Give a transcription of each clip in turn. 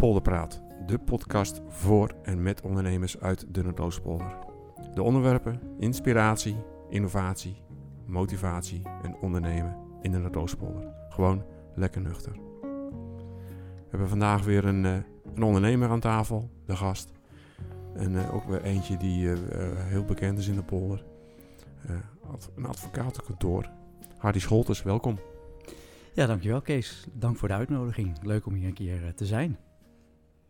Polderpraat, de podcast voor en met ondernemers uit de Noordoostpolder. De onderwerpen inspiratie, innovatie, motivatie en ondernemen in de Noordoostpolder. Gewoon lekker nuchter. We hebben vandaag weer een, eh, een ondernemer aan tafel, de gast. En eh, ook weer eentje die eh, heel bekend is in de polder. Een advocatenkantoor. Hardy Scholters, welkom. Ja, dankjewel Kees. Dank voor de uitnodiging. Leuk om hier een keer te zijn.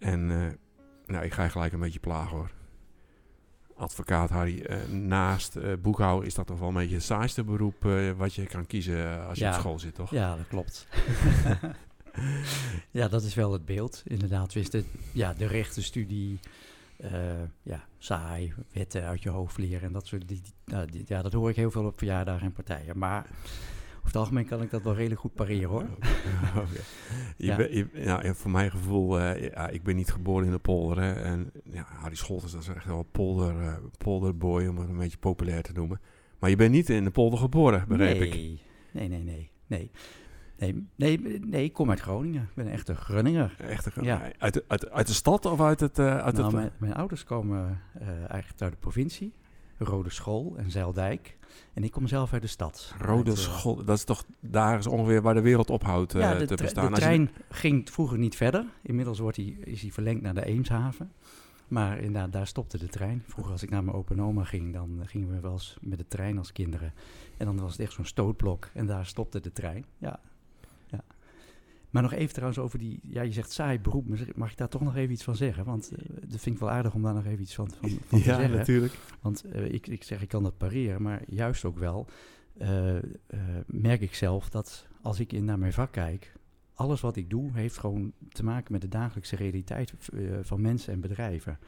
En eh, nou, ik ga je gelijk een beetje plagen hoor. Advocaat Harry, eh, naast eh, boekhouden is dat toch wel een beetje het saaiste beroep wat je kan kiezen als je Ja. op school zit, toch? Ja, dat klopt. ja, dat is wel het beeld, inderdaad. Wist het, ja, de rechtenstudie, ja, saai, wetten uit je hoofd leren en dat soort die- nou, die- Ja, dat hoor ik heel veel op verjaardagen en partijen. Maar over het algemeen kan ik dat wel redelijk goed pareren hoor. Ja. ben- je- nou, voor mijn gevoel, eh, ja, ik ben niet geboren in de polder. Hè, en ja, Harry Scholters, dat is echt wel een polder, eh, polderboy, om het een beetje populair te noemen. Maar je bent niet in de polder geboren, begrijp nee. ik. Nee, nee, nee, nee. Nee, nee, nee, ik kom uit Groningen. Ik ben een echte Grunninger. Echt een- Ja. uit, de- uit, uit de stad of uit het... eh, uit nou, het mijn, mijn ouders komen eigenlijk uit de provincie, Rode School en Zeildijk. En ik kom zelf uit de stad. Rode Uit, eh, school, dat is toch daar is ongeveer waar de wereld ophoudt eh, ja, de, te bestaan. de je- trein ging vroeger niet verder. Inmiddels wordt die, is hij verlengd naar de Eemshaven. Maar inderdaad, daar stopte de trein. Vroeger als ik naar mijn opa en oma ging, dan eh, gingen we wel eens met de trein als kinderen. En dan was het echt zo'n stootblok en daar stopte de trein. Ja. Maar nog even trouwens over die, ja je zegt saai beroep, maar mag ik daar toch nog even iets van zeggen? Want eh, dat vind ik wel aardig om daar nog even iets van, van, van te ja, zeggen. natuurlijk. Want eh, ik, ik zeg, ik kan dat pareren, maar juist ook wel eh, merk ik zelf dat als ik in naar mijn vak kijk, alles wat ik doe heeft gewoon te maken met de dagelijkse realiteit van mensen en bedrijven.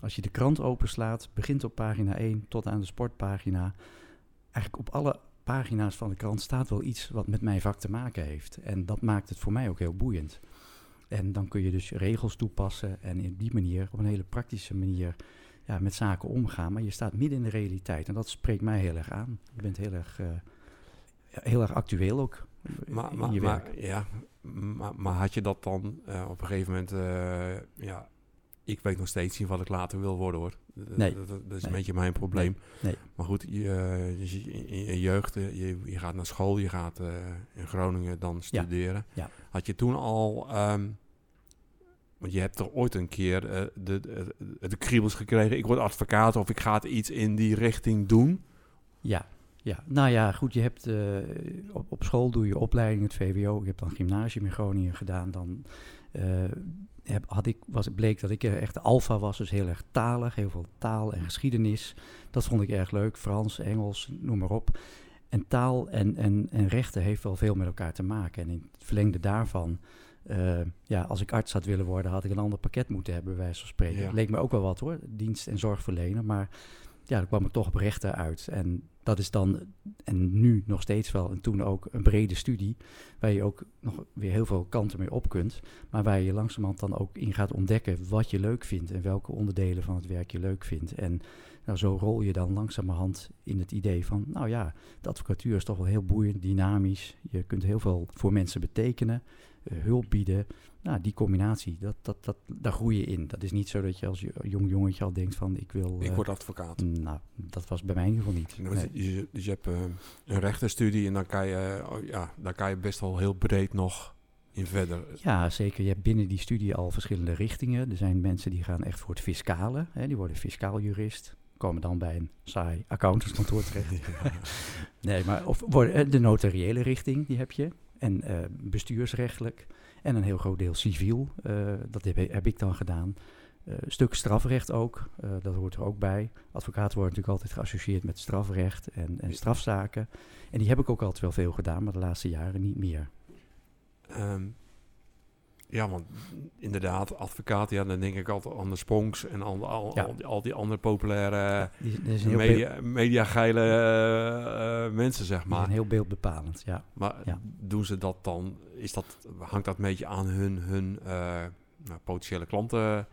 Als je de krant openslaat, begint op pagina 1 tot aan de sportpagina, eigenlijk op alle pagina's van de krant staat wel iets wat met mijn vak te maken heeft. En dat maakt het voor mij ook heel boeiend. En dan kun je dus regels toepassen en in die manier, op een hele praktische manier, ja, met zaken omgaan. Maar je staat midden in de realiteit en dat spreekt mij heel erg aan. Je bent heel erg, eh, heel erg actueel ook Maar, maar, je maar, werk. ja, maar, maar had je dat dan eh, op een gegeven moment... eh, ja, ik weet nog steeds niet wat ik later wil worden, hoor. Nee. Dat, dat is een beetje mijn probleem. Nee. Maar goed, je, eh, je in je jeugd, eh, je, je gaat naar school, je gaat eh, in Groningen dan studeren. ja. Had je toen al... ehm, want je hebt toch ooit een keer de, de, de kriebels gekregen... ik word advocaat of ik ga iets in die richting doen... Ja, ja. Nou ja, goed, je hebt eh, op, op school doe je opleiding, het VWO. Ik heb dan gymnasium in Groningen gedaan. Dan eh, heb, had ik, was, bleek dat ik echt alfa was, dus heel erg talig, heel veel taal en geschiedenis. Dat vond ik erg leuk, Frans, Engels, noem maar op. En taal en, en, en rechten heeft wel veel met elkaar te maken. En in het verlengde daarvan, eh, ja, als ik arts had willen worden, had ik een ander pakket moeten hebben, bij wijze van spreken. Ja. Leek me ook wel wat hoor, dienst- en zorgverlener. Maar ja, dan kwam ik toch op rechten uit. En dat is dan, en nu nog steeds wel, en toen ook een brede studie, waar je ook nog weer heel veel kanten mee op kunt, maar waar je langzamerhand dan ook in gaat ontdekken wat je leuk vindt en welke onderdelen van het werk je leuk vindt. En nou, zo rol je dan langzamerhand in het idee van, nou ja, de advocatuur is toch wel heel boeiend, dynamisch. Je kunt heel veel voor mensen betekenen, hulp bieden. Nou, die combinatie, dat, dat, dat, daar groei je in. Dat is niet zo dat je als jo- jong jongetje al denkt van, ik wil... Ik eh, word advocaat. nou, dat was bij mij in ieder geval niet. Dus, Nee. je, dus je hebt eh, een rechtenstudie en dan kan, je, oh ja, daar kan je best wel heel breed nog in verder. Ja, zeker. Je hebt binnen die studie al verschillende richtingen. Er zijn mensen die gaan echt voor het fiscale. Hè, die worden fiscaal jurist. Komen dan bij een saai accountantskantoor terecht. Nee, maar of eh, de notariële richting, die heb je. En eh, bestuursrechtelijk. En een heel groot deel civiel. eh, dat heb, heb ik dan gedaan. Een stuk strafrecht ook. dat hoort er ook bij. Advocaten worden natuurlijk altijd geassocieerd met strafrecht en, en strafzaken. En die heb ik ook altijd wel veel gedaan, maar de laatste jaren niet meer. Ehm, ja, want inderdaad, advocaat, ja, dan denk ik altijd aan de Sponks en al, al, Ja. al, die, al die andere populaire Die, is een heel beeld- media, mediageile eh, eh, mensen, zeg Die maar. zijn heel beeldbepalend, ja. Maar Ja. doen ze dat dan, is dat, hangt dat een beetje aan hun, hun eh, nou, potentiële klanten?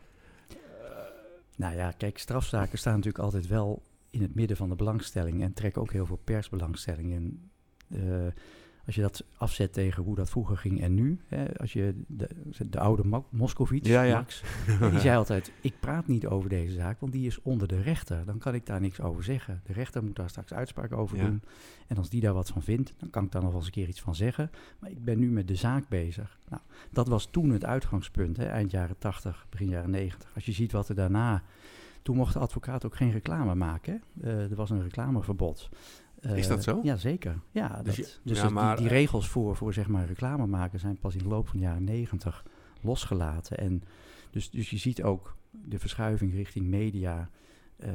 Nou ja, kijk, strafzaken staan natuurlijk altijd wel in het midden van de belangstelling en trekken ook heel veel persbelangstelling. En eh, als je dat afzet tegen hoe dat vroeger ging en nu, hè, als je de, de oude Moskovits, Ja, ja. Max, die zei altijd, ik praat niet over deze zaak, want die is onder de rechter. Dan kan ik daar niks over zeggen. De rechter moet daar straks uitspraak over Ja. doen. En als die daar wat van vindt, dan kan ik daar nog wel eens een keer iets van zeggen. Maar ik ben nu met de zaak bezig. Nou, dat was toen het uitgangspunt, hè, eind jaren 80, begin jaren 90. Als je ziet wat er daarna... Toen mocht de advocaat ook geen reclame maken. hè. Eh, er was een reclameverbod. Is dat Eh, zo? Ja, zeker. Ja, Dus dat, je- dus ja, dat- maar, die, die eh, regels voor, voor zeg maar reclame maken zijn pas in de loop van de jaren 90 losgelaten. En dus, dus je ziet ook de verschuiving richting media eh,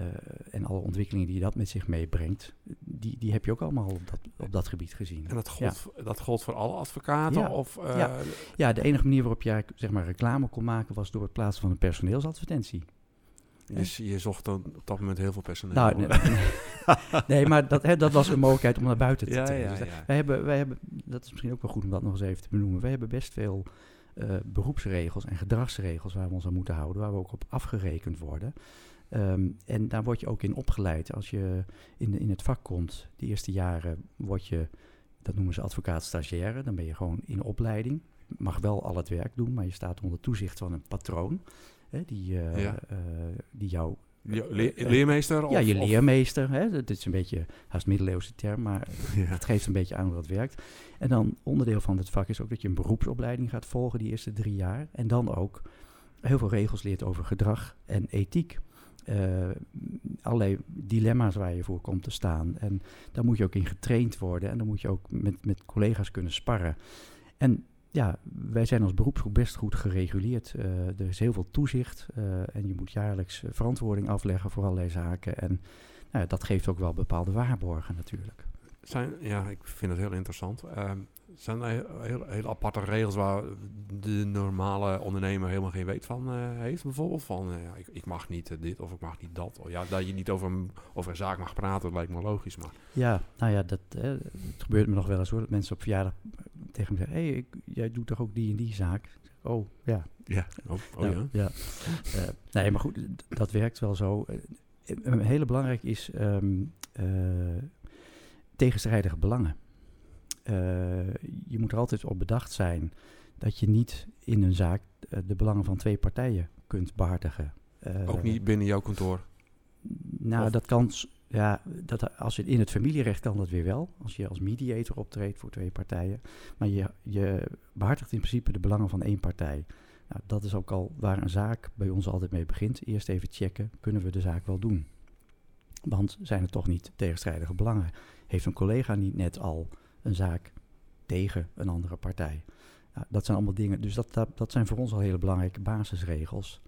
en alle ontwikkelingen die dat met zich meebrengt. Die, die heb je ook allemaal op dat, op dat gebied gezien. En dat gold, dat gold voor alle advocaten? Ja. Of, Ja. Ja, de enige manier waarop jij zeg maar, reclame kon maken was door het plaatsen van een personeelsadvertentie. Dus je zocht dan op dat moment heel veel personeel. Nou, nee, nee, maar dat, hè, dat was een mogelijkheid om naar buiten te Ja, treden. ja, Dus ja. Wij, hebben, wij hebben, dat is misschien ook wel goed om dat nog eens even te benoemen. Wij hebben best veel eh, beroepsregels en gedragsregels waar we ons aan moeten houden, waar we ook op afgerekend worden. Ehm, en daar word je ook in opgeleid. Als je in, in het vak komt, de eerste jaren word je, dat noemen ze advocaat stagiaire, dan ben je gewoon in opleiding. Mag wel al het werk doen, maar je staat onder toezicht van een patroon. Hè, die, eh, Ja. eh, die jou le- leermeester? ja, je leermeester. Hè? Dat is een beetje haast middeleeuwse term, maar Ja. het geeft een beetje aan hoe dat werkt. En dan onderdeel van het vak is ook dat je een beroepsopleiding gaat volgen die eerste drie jaar. En dan ook heel veel regels leert over gedrag en ethiek. Eh, allerlei dilemma's waar je voor komt te staan. En daar moet je ook in getraind worden. En dan moet je ook met, met collega's kunnen sparren. En ja, wij zijn als beroepsgroep best goed gereguleerd. Eh, er is heel veel toezicht. eh, en je moet jaarlijks eh, verantwoording afleggen voor allerlei zaken. En nou dat geeft ook wel bepaalde waarborgen natuurlijk. Zijn, ja, ik vind het heel interessant. Ehm, zijn er heel, heel, aparte regels waar de normale ondernemer helemaal geen weet van eh, heeft? Bijvoorbeeld van, eh, ja, ik, ik mag niet eh, dit of ik mag niet dat. Of, ja, dat je niet over een, over een zaak mag praten, dat lijkt me logisch. Maar Ja, nou ja, dat, het gebeurt me nog wel eens hoor. Dat mensen op verjaardag tegen me zeggen... hé, hey, jij doet toch ook die en die zaak? Ik Oh, ja. ja, oh, oh Nou, ja. Eh, nee, maar goed, dat werkt wel zo. Een hele belangrijk is ehm, eh, tegenstrijdige belangen. Eh, je moet er altijd op bedacht zijn dat je niet in een zaak eh, de belangen van twee partijen kunt behartigen. Eh, Ook niet binnen jouw kantoor. nou, Of- dat kan. Ja, dat, als je in het familierecht kan dat weer wel. Als je als mediator optreedt voor twee partijen. Maar je, je behartigt in principe de belangen van één partij. Nou, dat is ook al waar een zaak bij ons altijd mee begint. Eerst even checken, kunnen we de zaak wel doen? Want zijn er toch niet tegenstrijdige belangen? Heeft een collega niet net al een zaak tegen een andere partij? Nou, dat zijn allemaal dingen. Dus dat, dat, zijn voor ons al hele belangrijke basisregels.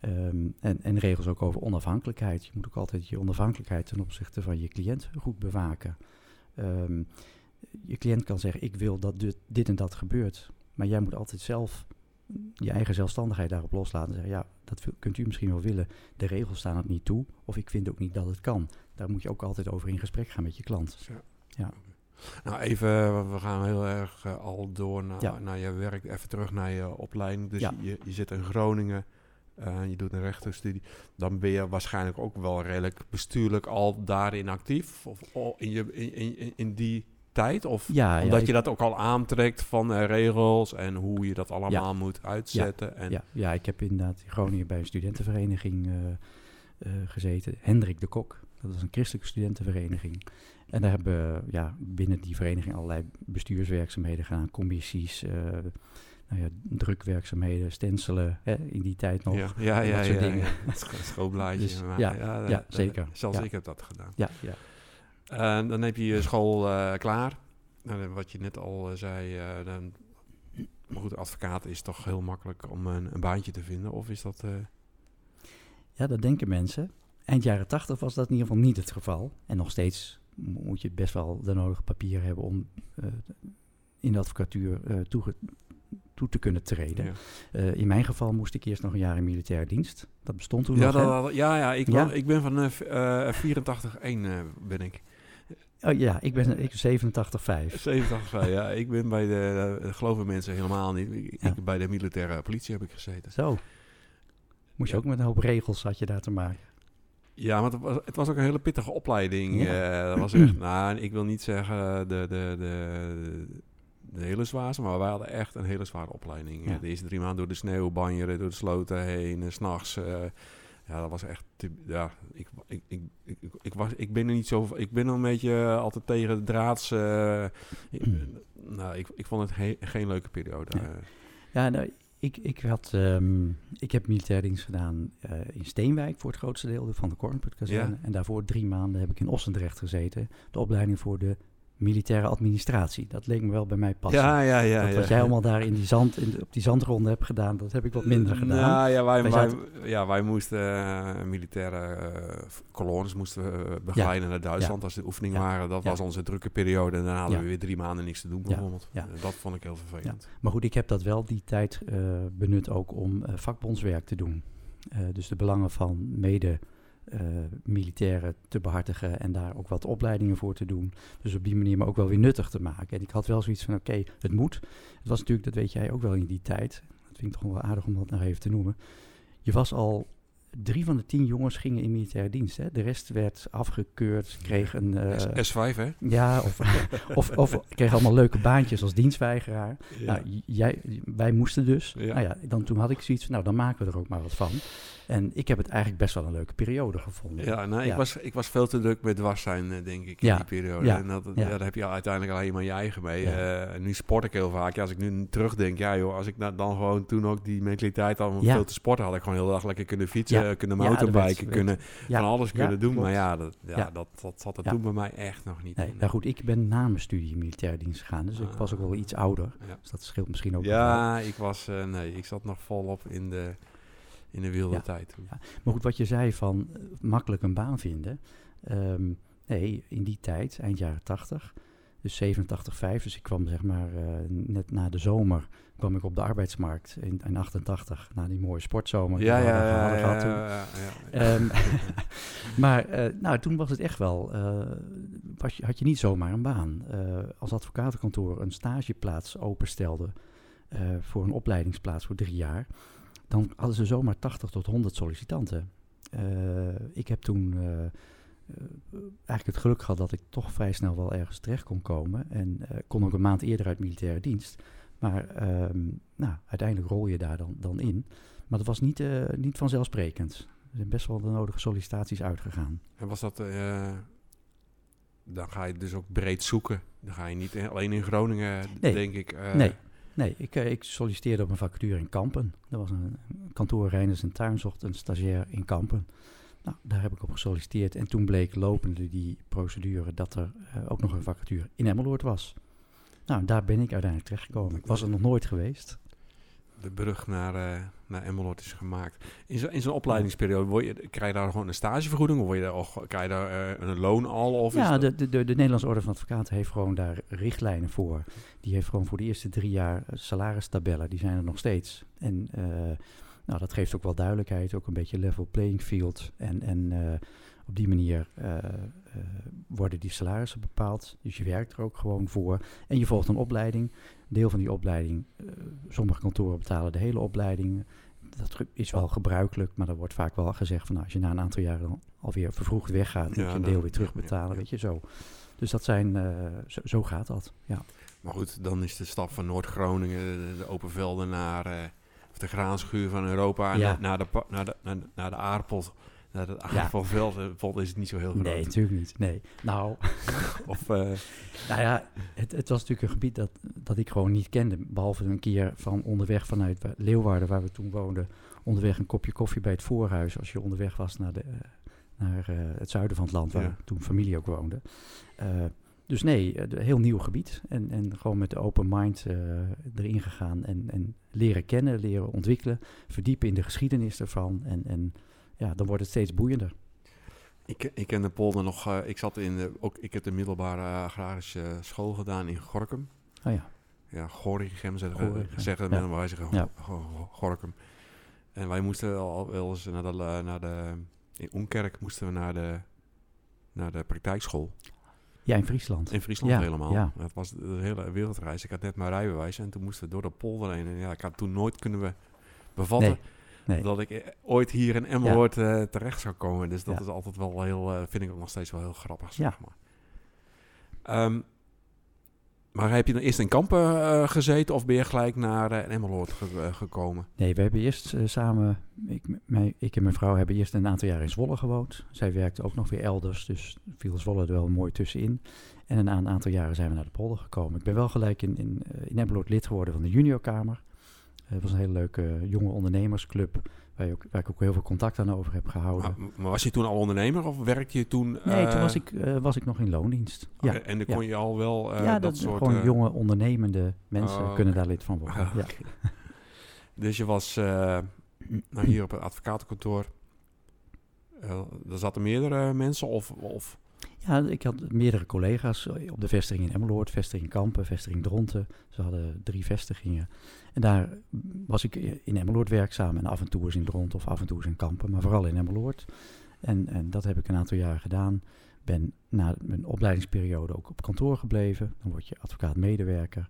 Ehm, en, en regels ook over onafhankelijkheid. Je moet ook altijd je onafhankelijkheid ten opzichte van je cliënt goed bewaken. Ehm, je cliënt kan zeggen, ik wil dat dit en dat gebeurt. Maar jij moet altijd zelf je eigen zelfstandigheid daarop loslaten. En zeggen, ja, dat kunt u misschien wel willen. De regels staan het niet toe. Of ik vind ook niet dat het kan. Daar moet je ook altijd over in gesprek gaan met je klant. Ja. Nou, even, we gaan heel erg eh, al door naar, Ja. naar je werk. Even terug naar je opleiding. Dus Ja. je, je zit in Groningen, eh, je doet een rechtenstudie. Dan ben je waarschijnlijk ook wel redelijk bestuurlijk al daarin actief. Of in, je, in, in, in die tijd? Of Ja, omdat je dat ook al aantrekt van eh, regels en hoe je dat allemaal moet uitzetten. En, Ja, ja, ik heb inderdaad in Groningen bij een studentenvereniging eh, eh, gezeten. Hendrik de Kok, dat is een christelijke studentenvereniging. En daar hebben we ja, binnen die vereniging allerlei bestuurswerkzaamheden gedaan. Commissies, nou ja, drukwerkzaamheden, stencelen, hè, in die tijd nog. ja, ja, ja, dat soort ja, dingen. Het. Dus, ja, ja, zeker. Zelfs ik heb dat gedaan. Ja, ja. En dan heb je je school eh, klaar. Nou, wat je net al eh, zei, eh, dan, maar goed, advocaat is toch heel makkelijk om een, een baantje te vinden. Of is dat... ja, dat denken mensen. Eind jaren tachtig was dat in ieder geval niet het geval. En nog steeds mo- moet je best wel de nodige papieren hebben om in de advocatuur toege- toe te kunnen treden. ja. In mijn geval moest ik eerst nog een jaar in militaire dienst. Dat bestond toen Ja, nog. dat, ja, ja, ik, Ja. ik ben van eh, v- eh, 84-1 eh, ben ik. Oh, ja, ik ben ik 87,5. 87 ja. Ik ben bij de, eh, geloven mensen helemaal niet. Ik, Ja. bij de militaire politie heb ik gezeten. Zo. Moest je Ja. ook met een hoop regels had je daar te maken. Ja, want het was, het was ook een hele pittige opleiding. Ja. Eh, dat was echt, nou, ik wil niet zeggen de, de, de, de hele zwaarste, maar wij hadden echt een hele zware opleiding. Ja. De eerste drie maanden door de sneeuw, banjeren, door de sloten heen, en s'nachts. eh ja, dat was echt, ja, ik, ik, ik, ik, ik, was, ik ben er niet zo, ik ben er een beetje eh, altijd tegen de draads. eh, ik- nou, ik, ik vond het he- geen leuke periode. Ja. Ja, nou, ik, ik, had, ehm, ik heb militair dienst gedaan eh, in Steenwijk voor het grootste deel van de Kornputkazerne. Ja. En daarvoor drie maanden heb ik in Ossendrecht gezeten. De opleiding voor de militaire administratie. Dat leek me wel bij mij passen. ja, ja, ja. dat ja. wat jij allemaal daar in die zand, in op die zandronde hebt gedaan, dat heb ik wat minder gedaan. Nou, ja, wij, Wij ja, wij moesten eh, militaire eh, kolonnes moesten eh, begeleiden naar Duitsland als de oefeningen Ja. waren. Dat Ja. was onze drukke periode. En dan hadden Ja. we weer drie maanden niks te doen Ja. bijvoorbeeld. Ja. Eh, Dat vond ik heel vervelend. Maar goed, ik heb dat wel die tijd eh, benut ook om eh, vakbondswerk te doen. Eh, dus de belangen van mede eh, militairen te behartigen en daar ook wat opleidingen voor te doen. Dus op die manier me ook wel weer nuttig te maken. En ik had wel zoiets van, oké, het moet. Het was natuurlijk, dat weet jij ook wel in die tijd. Dat vind ik toch wel aardig om dat nog even te noemen. Je was al, drie van de tien jongens gingen in militaire dienst. Hè? De rest werd afgekeurd, kreeg een... eh, S, 5 hè? ja, of, of, of kreeg allemaal leuke baantjes als dienstweigeraar. Nou, jij, wij moesten dus. Ja. Nou ja, dan, toen had ik zoiets van, nou, dan maken we er ook maar wat van. En ik heb het eigenlijk best wel een leuke periode gevonden. Ja, nou, Ja. Ik, was, ik was veel te druk met dwars zijn, eh, denk ik, Ja, in die periode. ja, En dat, ja. ja. daar heb je uiteindelijk alleen maar je eigen mee. Ja. Eh, en nu sport ik heel vaak. Ja, als ik nu terugdenk, ja joh, als ik nou dan gewoon toen ook die mentaliteit had om Ja. veel te sporten, had ik gewoon heel dag lekker kunnen fietsen, Ja. eh, kunnen Ja, werd- kunnen Ja, van alles ja, kunnen doen. klopt. Maar ja, dat, ja, Ja. dat, dat zat er Ja. toen bij mij echt nog niet Nee, in. nou goed, ik ben na mijn studie militair dienst gegaan. Dus ik was ook wel iets ouder. Ja. Dus dat scheelt misschien ook. Ja, ik was, nee, ik zat nog volop in de, in de wilde Ja. tijd. Ja. Maar goed, wat je zei van eh, makkelijk een baan vinden. Ehm, nee, in die tijd, eind jaren 80, dus 87, 5. Dus ik kwam zeg maar eh, net na de zomer kwam ik op de arbeidsmarkt in, in 88, na die mooie sportzomer. die Ja, ja, ja. Ehm, maar eh, nou, toen was het echt wel, was je, had je niet zomaar een baan. Als advocatenkantoor een stageplaats openstelde voor een opleidingsplaats voor drie jaar, dan hadden ze zomaar 80 tot 100 sollicitanten. Eh, ik heb toen eh, eh, eigenlijk het geluk gehad dat ik toch vrij snel wel ergens terecht kon komen. En kon ook een maand eerder uit militaire dienst. Maar ehm, nou, uiteindelijk rol je daar dan, dan in. Maar dat was niet, niet vanzelfsprekend. Er zijn best wel de nodige sollicitaties uitgegaan. En was dat, dan ga je dus ook breed zoeken. Dan ga je niet alleen in Groningen, Nee. denk ik. nee, nee ik, eh, ik solliciteerde op een vacature in Kampen. Dat was een kantoor Reiners en Tuin zocht een stagiair in Kampen. Nou, daar heb ik op gesolliciteerd. En toen bleek lopende die procedure dat er eh, ook nog een vacature in Emmeloord was. Nou, daar ben ik uiteindelijk terechtgekomen. Ik was er nog nooit geweest. De brug naar, eh naar Emmeloord is gemaakt. In zo'n in zo'n opleidingsperiode, word je, krijg je daar gewoon een stagevergoeding? Of word je daar, of krijg je daar eh, een loon al? Of ja, de, de, de, de Nederlandse Orde van Advocaten heeft gewoon daar richtlijnen voor. Die heeft gewoon voor de eerste drie jaar salaristabellen. Die zijn er nog steeds. En eh, nou, dat geeft ook wel duidelijkheid, ook een beetje level playing field. En, en eh, op die manier eh, eh, worden die salarissen bepaald. Dus je werkt er ook gewoon voor. En je volgt een opleiding. Deel van die opleiding, eh, sommige kantoren betalen de hele opleiding. Dat is wel gebruikelijk, maar er wordt vaak wel gezegd van nou, als je na een aantal jaren dan alweer vervroegd weggaat, moet Ja, je een deel weer terugbetalen, ja, ja. weet je zo. Dus dat zijn, zo, zo gaat dat. Ja. Maar goed, dan is de stap van Noord-Groningen, de, open velden naar de graanschuur van Europa, Ja. naar, de, naar, de, naar, de- naar de aardappel. Naar het aardappelveld eh, veld is het niet zo heel groot. Nee, natuurlijk niet. Nee. Nou, Of, eh, nou ja, het, het was natuurlijk een gebied dat, dat ik gewoon niet kende. Behalve een keer van onderweg vanuit Wa- Leeuwarden, waar we toen woonden, onderweg een kopje koffie bij het voorhuis. Als je onderweg was naar, de, eh, naar het zuiden van het land, waar Ja. toen familie ook woonde. Dus nee, een heel nieuw gebied. En, en gewoon met de open mind erin gegaan en, en leren kennen, leren ontwikkelen, verdiepen in de geschiedenis ervan. En, en ja, dan wordt het steeds boeiender. ik, ik ken de polder nog, eh, ik zat in de, ook, ik heb de middelbare agrarische school gedaan in Gorkum. Oh ja, Ja, Gorinchem zeggen, zeggen ja. maar wij zeggen Ja. Go- Go- Gorkum. En wij moesten al wel eens naar de, naar de, in Onkerk moesten we naar de, naar de praktijkschool. ja in Friesland. In Friesland Ja, helemaal. ja. Het was de hele wereldreis. Ik had net mijn rijbewijs en toen moesten we door de polder heen. En ja, ik had toen nooit kunnen we bevatten Nee, Nee. dat ik eh, ooit hier in Emmeloord eh, terecht zou komen. Dus dat is altijd wel heel, eh, vind ik ook nog steeds wel heel grappig, zeg Ja. maar. Ehm, maar heb je dan eerst in Kampen gezeten of ben je gelijk naar eh, Emmeloord ge- gekomen? Nee, we hebben eerst samen, ik, mijn, ik en mijn vrouw hebben eerst een aantal jaar in Zwolle gewoond. Zij werkte ook nog weer elders, dus viel Zwolle er wel mooi tussenin. En na een aantal jaren zijn we naar de polder gekomen. Ik ben wel gelijk in, in, in Emmeloord lid geworden van de juniorkamer. Eh, Het was een hele leuke jonge ondernemersclub, waar, ook, waar ik ook heel veel contact aan over heb gehouden. Maar, maar was je toen al ondernemer of werkte je toen... nee, toen eh, was ik, eh, was ik nog in loondienst. Ja, en dan kon je al wel ja dat, dat, soort... gewoon jonge ondernemende mensen Oh, kunnen daar lid van worden. Ah, ja. Dus je was nou, hier op het advocatenkantoor. Eh er zaten meerdere mensen of... of Ja, ik had meerdere collega's op de vestiging in Emmeloord, vestiging Kampen, vestiging Dronten. Ze hadden drie vestigingen. En daar was ik in Emmeloord werkzaam en af en toe eens in Dronten of af en toe eens in Kampen, maar vooral in Emmeloord. En, en dat heb ik een aantal jaren gedaan. Ben na mijn opleidingsperiode ook op kantoor gebleven. Dan word je advocaat-medewerker.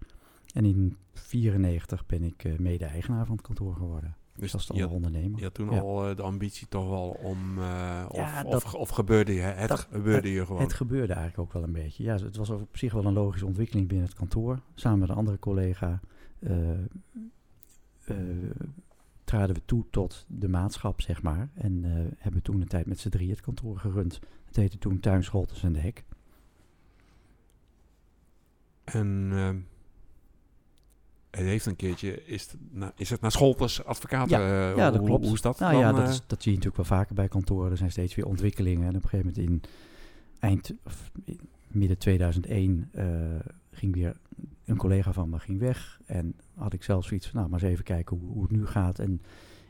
En in 94 ben ik eh, mede-eigenaar van het kantoor geworden. Dus dat is dan wel ondernemer. je had toen Ja. al eh, de ambitie toch wel om... eh, of, Ja, of, dat- of gebeurde je, het dat- gebeurde je gewoon. Het gebeurde eigenlijk ook wel een beetje. Ja, het was op zich wel een logische ontwikkeling binnen het kantoor. Samen met een andere collega traden we toe tot de maatschap, zeg maar. En eh, hebben toen een tijd met z'n drie het kantoor gerund. Het heette toen Tuin Scholtens en de Hek. En ehm, het heeft een keertje... Is het, is het naar Scholters advocaten? eh, ja, dat hoe, klopt. Hoe is dat Nou dan? ja, dat, eh? is, dat zie je natuurlijk wel vaker bij kantoren. Er zijn steeds weer ontwikkelingen. En op een gegeven moment in eind, of in midden 2001 eh, ging weer een collega van me ging weg. En had ik zelf zoiets van, nou, maar eens even kijken hoe, hoe het nu gaat. En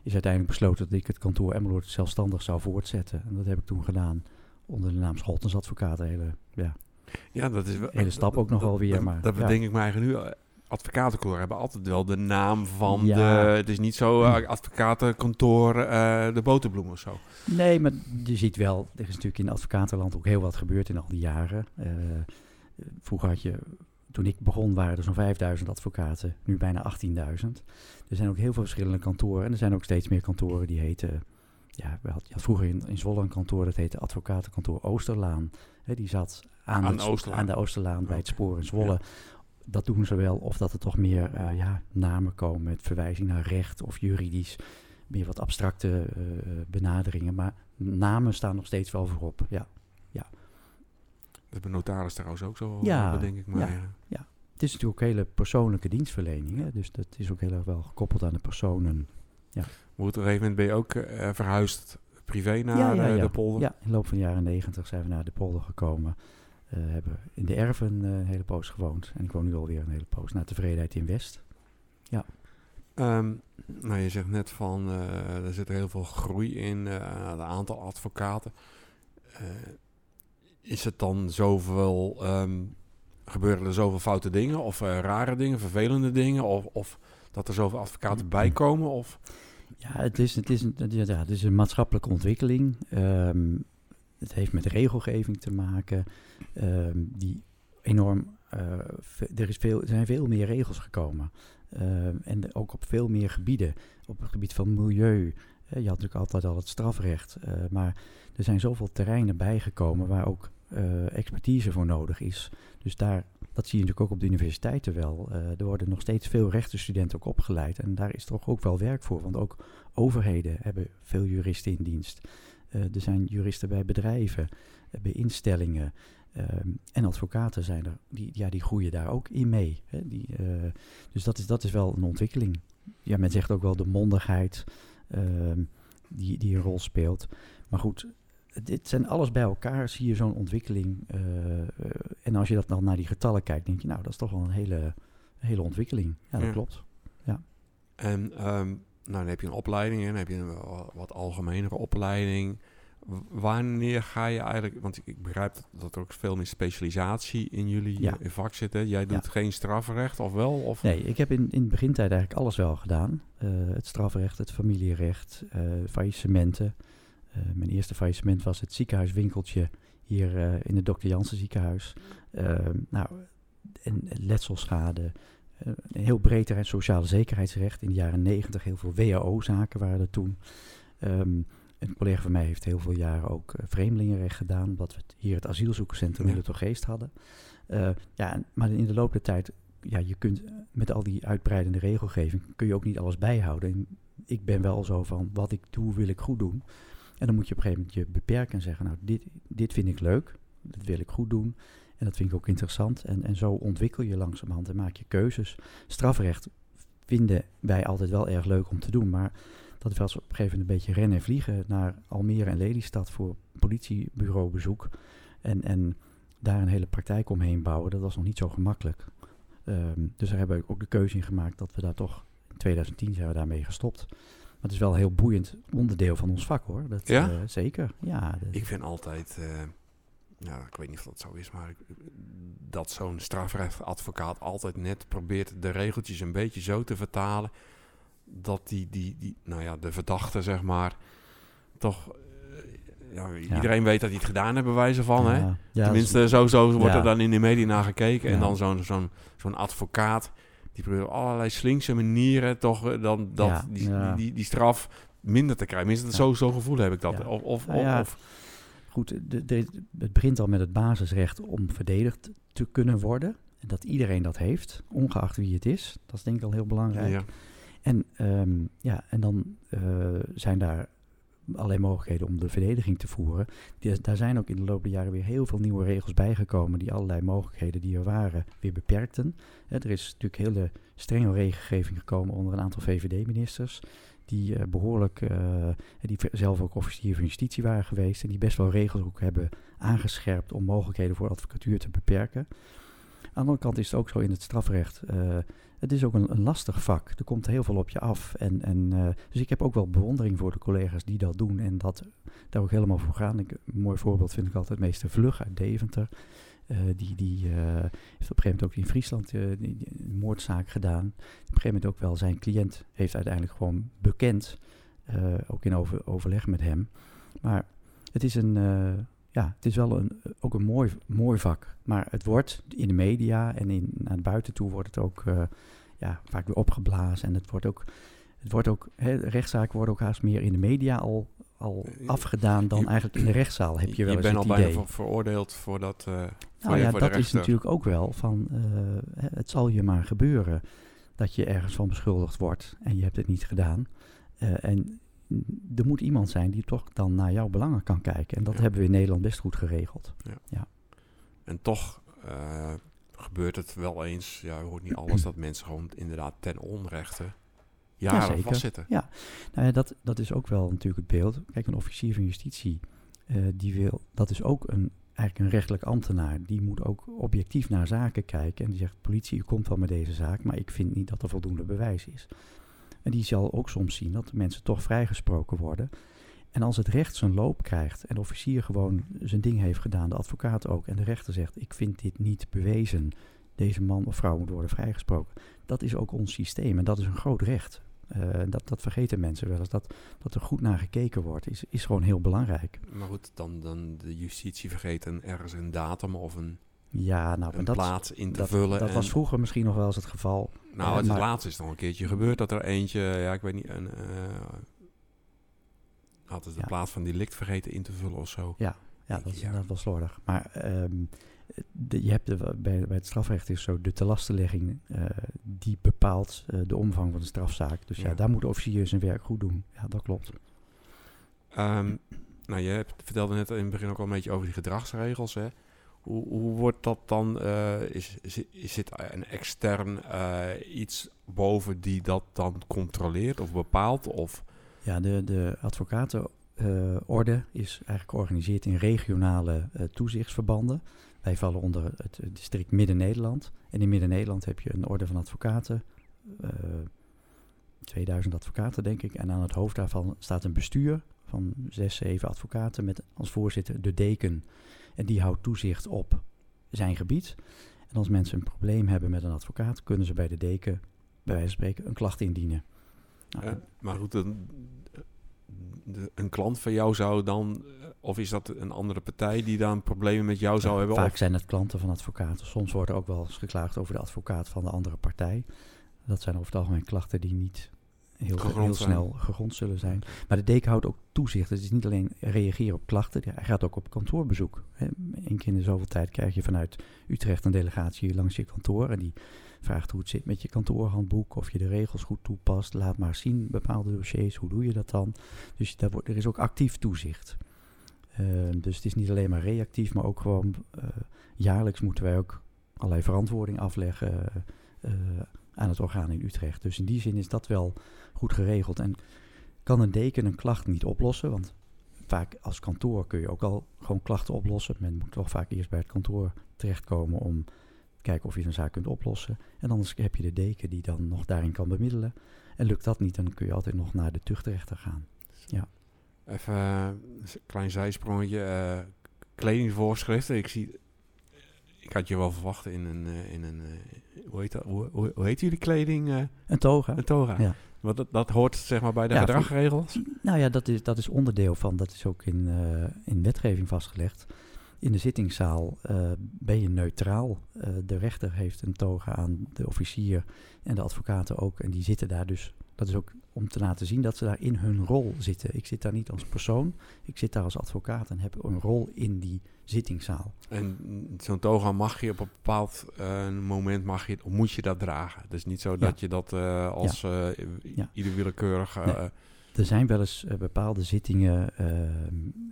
is uiteindelijk besloten dat ik het kantoor Emmeloord zelfstandig zou voortzetten. En dat heb ik toen gedaan onder de naam Scholtens Advocaten. Hele, ja, Ja, dat is wel- hele stap ook nog wel weer, Dat, maar, dat ja. bedenk ik me eigenlijk nu. Advocatenkantoor hebben altijd wel de naam van Ja. de... Het is niet zo eh, advocatenkantoor eh, de boterbloem of zo. Nee, maar je ziet wel, er is natuurlijk in advocatenland ook heel wat gebeurd in al die jaren. Eh, vroeger had je, toen ik begon waren er zo'n 5000 advocaten, nu bijna 18.000. Er zijn ook heel veel verschillende kantoren en er zijn ook steeds meer kantoren die heten... Ja, we had, je had vroeger in, in Zwolle een kantoor, dat heette Advocatenkantoor Oosterlaan. Die zat aan, Aan de Oosterlaan. aan de Oosterlaan bij het spoor in Zwolle. Ja. Dat doen ze wel, of dat er toch meer eh, ja, namen komen met verwijzing naar recht of juridisch meer wat abstracte eh, benaderingen. Maar namen staan nog steeds wel voorop. Ja. Dat is bij notaris trouwens ook zo, Ja, bedenk ik maar. ja. ja. Het is natuurlijk ook hele persoonlijke dienstverlening. Hè? Dus dat is ook heel erg wel gekoppeld aan de personen. Maar goed, op een gegeven moment ben je ook eh, verhuisd privé naar ja, ja, eh, ja. de polder. Ja, in de loop van de jaren negentig zijn we naar de polder gekomen. Eh, hebben in de Erven eh, een hele poos gewoond. En ik woon nu alweer een hele poos naar tevredenheid in West. Ehm, nou, je zegt net van, eh, er zit heel veel groei in, eh het aantal advocaten. Eh, is het dan zoveel, ehm, gebeuren er zoveel foute dingen of eh, rare dingen, vervelende dingen? Of, of dat er zoveel advocaten bij komen? Of, Ja, het is, het is, een, het is- ja, het is een maatschappelijke ontwikkeling. Ehm, het heeft met regelgeving te maken. Ehm, die enorm. eh, er, is veel, er zijn veel meer regels gekomen. Ehm, en ook op veel meer gebieden. Op het gebied van milieu. Je had natuurlijk altijd al het strafrecht. eh, maar er zijn zoveel terreinen bijgekomen waar ook eh, expertise voor nodig is. Dus daar, dat zie je natuurlijk ook op de universiteiten wel. Er worden nog steeds veel rechtenstudenten ook opgeleid. En daar is toch ook wel werk voor. Want ook overheden hebben veel juristen in dienst. Er zijn juristen bij bedrijven, bij instellingen. Ehm, en advocaten zijn er, die, ja, die groeien daar ook in mee. Hè? Die, eh, dus dat is, dat is wel een ontwikkeling. Ja, men zegt ook wel de mondigheid ehm, die, die een rol speelt. Maar goed, dit zijn alles bij elkaar, zie je zo'n ontwikkeling. eh, en als je dat dan naar die getallen kijkt, denk je, nou, dat is toch wel een hele, hele ontwikkeling. Ja, dat Ja. klopt. en ehm, nou, dan heb je een opleiding en dan heb je een wa- wat algemenere opleiding. Wanneer ga je eigenlijk, want ik begrijp dat, er ook veel meer specialisatie in jullie Ja. eh, vak zit. Hè? Jij doet geen strafrecht of wel? Of? Nee, ik heb in, in de begintijd eigenlijk alles wel gedaan. Eh, het strafrecht, het familierecht, eh faillissementen. Mijn eerste faillissement was het ziekenhuiswinkeltje hier in het Dr. Jansen ziekenhuis. Eh, nou, en letselschade, een heel breed sociale zekerheidsrecht. In de jaren negentig heel veel WHO-zaken waren er toen. Um, een collega van mij heeft heel veel jaren ook uh, vreemdelingenrecht gedaan, wat we hier het asielzoekerscentrum ja. in Geest hadden. Uh, ja, maar in de loop der tijd, ja, je kunt met al die uitbreidende regelgeving, kun je ook niet alles bijhouden. En ik ben wel zo van, wat ik doe, wil ik goed doen. En dan moet je op een gegeven moment je beperken en zeggen, nou, dit, dit vind ik leuk, dat wil ik goed doen. En dat vind ik ook interessant. En, en zo ontwikkel je langzamerhand en maak je keuzes. Strafrecht vinden wij altijd wel erg leuk om te doen, maar dat was op een gegeven moment een beetje rennen en vliegen naar Almere en Lelystad voor politiebureaubezoek. En, en daar een hele praktijk omheen bouwen, dat was nog niet zo gemakkelijk. Um, dus daar hebben we ook de keuze in gemaakt dat we daar toch, in 2010 zijn we daarmee gestopt. Maar het is wel een heel boeiend onderdeel van ons vak hoor. Dat, ja? Uh, zeker, ja. Ik vind altijd, uh, nou, ik weet niet of dat zo is, maar dat zo'n strafrechtadvocaat altijd net probeert de regeltjes een beetje zo te vertalen dat die, die, die, nou ja, de verdachte, zeg maar, toch... Uh, ja, iedereen weet dat hij het gedaan heeft, bij wijze van, Ja, hè? Tenminste, zo, zo wordt er dan in de media naar gekeken. En dan zo'n zo'n zo'n advocaat, die probeert op allerlei slinkse manieren toch eh, dan dat, Ja, die. Die, die, die straf minder te krijgen. Minstens Ja. zo, zo gevoel heb ik dat. Of, of, Nou of, of- Goed, de, de, het begint al met het basisrecht om verdedigd te kunnen worden. En dat iedereen dat heeft, ongeacht wie het is. Dat is denk ik al heel belangrijk. En, ehm, ja, en dan eh, zijn daar allerlei mogelijkheden om de verdediging te voeren. Daar zijn ook in de loop der jaren weer heel veel nieuwe regels bijgekomen... die allerlei mogelijkheden die er waren weer beperkten. Er is natuurlijk hele strenge regelgeving gekomen onder een aantal VVD-ministers... die eh, behoorlijk, eh, die zelf ook officier van justitie waren geweest... en die best wel regels ook hebben aangescherpt om mogelijkheden voor advocatuur te beperken. Aan de andere kant is het ook zo in het strafrecht... eh, het is ook een, lastig vak. Er komt heel veel op je af. En, en, eh, dus ik heb ook wel bewondering voor de collega's die dat doen en dat daar ook helemaal voor gaan. Ik, een mooi voorbeeld vind ik altijd meester Vlug uit Deventer. Eh, die die heeft op een gegeven moment ook in Friesland een moordzaak gedaan. Op een gegeven moment ook wel zijn cliënt heeft uiteindelijk gewoon bekend. ook in over, overleg met hem. Maar het is een... eh, ja, het is wel een, ook een mooi, mooi vak. Maar het wordt in de media en in, naar buiten toe wordt het ook eh, ja, vaak weer opgeblazen. En het wordt ook, het wordt ook hè, rechtszaken worden ook haast meer in de media al, al Eh, afgedaan dan je- eigenlijk in de rechtszaal. Heb je wel eens bent al idee. bijna ver- veroordeeld voor dat... eh voor Nou je- ja, voor dat is natuurlijk ook wel van, eh, het zal je maar gebeuren dat je ergens van beschuldigd wordt en je hebt het niet gedaan. Eh, en er moet iemand zijn die toch dan naar jouw belangen kan kijken. En dat Ja. hebben we in Nederland best goed geregeld. En toch eh, gebeurt het wel eens, ja, je hoort niet alles, dat mensen gewoon inderdaad ten onrechte jaren zeker. vastzitten. Nou ja, dat, dat is ook wel natuurlijk het beeld. Kijk, een officier van justitie, eh, die wil, dat is ook een, eigenlijk een rechtelijk ambtenaar. Die moet ook objectief naar zaken kijken. En die zegt, politie, u komt wel met deze zaak, maar ik vind niet dat er voldoende bewijs is. En die zal ook soms zien dat de mensen toch vrijgesproken worden. En als het recht zijn loop krijgt en de officier gewoon zijn ding heeft gedaan, de advocaat ook, en de rechter zegt, ik vind dit niet bewezen, deze man of vrouw moet worden vrijgesproken. Dat is ook ons systeem en dat is een groot recht. Eh, dat, dat vergeten mensen wel eens. Dat, dat er goed naar gekeken wordt, is, is gewoon heel belangrijk. Maar goed, dan, dan de justitie vergeet een, ergens een datum of een, Ja, nou, een dat, plaats in te dat, vullen. dat en- was vroeger misschien nog wel eens het geval. Nou, Eh, het maar- laatste is nog een keertje gebeurd dat er eentje, ja, ik weet niet, een, eh had het de Ja. plaats van delict vergeten in te vullen of zo. Ja, dat is Ja. inderdaad wel slordig. Maar ehm, de, je hebt de, bij, bij het strafrecht is zo de telastenlegging eh, die bepaalt de omvang van de strafzaak. Dus ja. Ja. daar moet de officier zijn werk goed doen. Ja, dat klopt. Ehm, nou, je hebt, vertelde net in het begin ook al een beetje over die gedragsregels. Hè? Hoe, hoe wordt dat dan? eh, is, is, zit een extern eh, iets boven die dat dan controleert of bepaalt? Of, Ja, de, de advocatenorde is eigenlijk georganiseerd in regionale eh, toezichtsverbanden. Wij vallen onder het eh, district Midden-Nederland. En in Midden-Nederland heb je een orde van advocaten. eh 2000 advocaten, denk ik. En aan het hoofd daarvan staat een bestuur van zes, zeven advocaten met als voorzitter de deken. En die houdt toezicht op zijn gebied. En als mensen een probleem hebben met een advocaat, kunnen ze bij de deken, bij wijze van spreken, een klacht indienen. Nou, eh, maar goed, dan, de- een klant van jou zou dan, of is dat een andere partij die dan problemen met jou zou hebben? Vaak Of, zijn het klanten van advocaten. Soms wordt er ook wel eens geklaagd over de advocaat van de andere partij. Dat zijn over het algemeen klachten die niet heel, Gegrond heel snel gegrond zullen zijn. Maar de deken houdt ook toezicht. Het is niet alleen reageren op klachten, hij gaat ook op kantoorbezoek. Eén keer in de zoveel tijd krijg je vanuit Utrecht een delegatie langs je kantoor. En die vraagt hoe het zit met je kantoorhandboek, of je de regels goed toepast. Laat maar zien bepaalde dossiers, hoe doe je dat dan? Dus daar wordt, er is ook actief toezicht. Eh, dus het is niet alleen maar reactief, maar ook gewoon eh, jaarlijks moeten wij ook allerlei verantwoording afleggen eh, aan het orgaan in Utrecht. Dus in die zin is dat wel goed geregeld. En kan een deken een klacht niet oplossen? Want vaak als kantoor kun je ook al gewoon klachten oplossen. Men moet toch vaak eerst bij het kantoor terechtkomen om te kijken of je een zaak kunt oplossen. En anders heb je de deken die dan nog daarin kan bemiddelen. En lukt dat niet, dan kun je altijd nog naar de tuchtrechter gaan. even eh, een klein zijsprongetje. eh, kledingvoorschriften. Ik zie, ik had je wel verwacht in een, eh, in een eh, hoe, heet dat, hoe, hoe, heet jullie kleding? eh, Een toga. een toga. Ja. Want dat, dat hoort zeg maar bij de Ja, gedragregels. Nou ja, dat is, dat is onderdeel van, dat is ook in, in wetgeving vastgelegd. In de zittingszaal ben je neutraal. De rechter heeft een toga aan, de officier en de advocaten ook. En die zitten daar dus, dat is ook om te laten zien dat ze daar in hun rol zitten. Ik zit daar niet als persoon, ik zit daar als advocaat en heb een rol in die zittingszaal. En zo'n toga mag je op een bepaald eh, moment mag je, of moet je dat dragen. Dus niet zo dat je dat eh, als eh, Ja. ieder willekeurig. Nee. Er zijn wel eens bepaalde zittingen eh,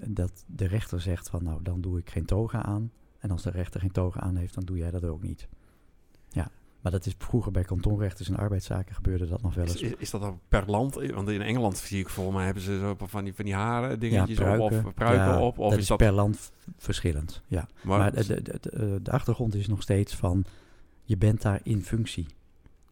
dat de rechter zegt van nou dan doe ik geen toga aan. En als de rechter geen toga aan heeft, dan doe jij dat ook niet. Maar dat is vroeger bij kantonrechters en arbeidszaken gebeurde dat nog wel eens. is, is dat dan per land? Want in Engeland zie ik volgens mij hebben ze zo van die, van die haren dingetjes op of pruiken ja, op. Of dat is dat, per land verschillend. Ja. maar, Maar de, de, de, de- de achtergrond is nog steeds van je bent daar in functie.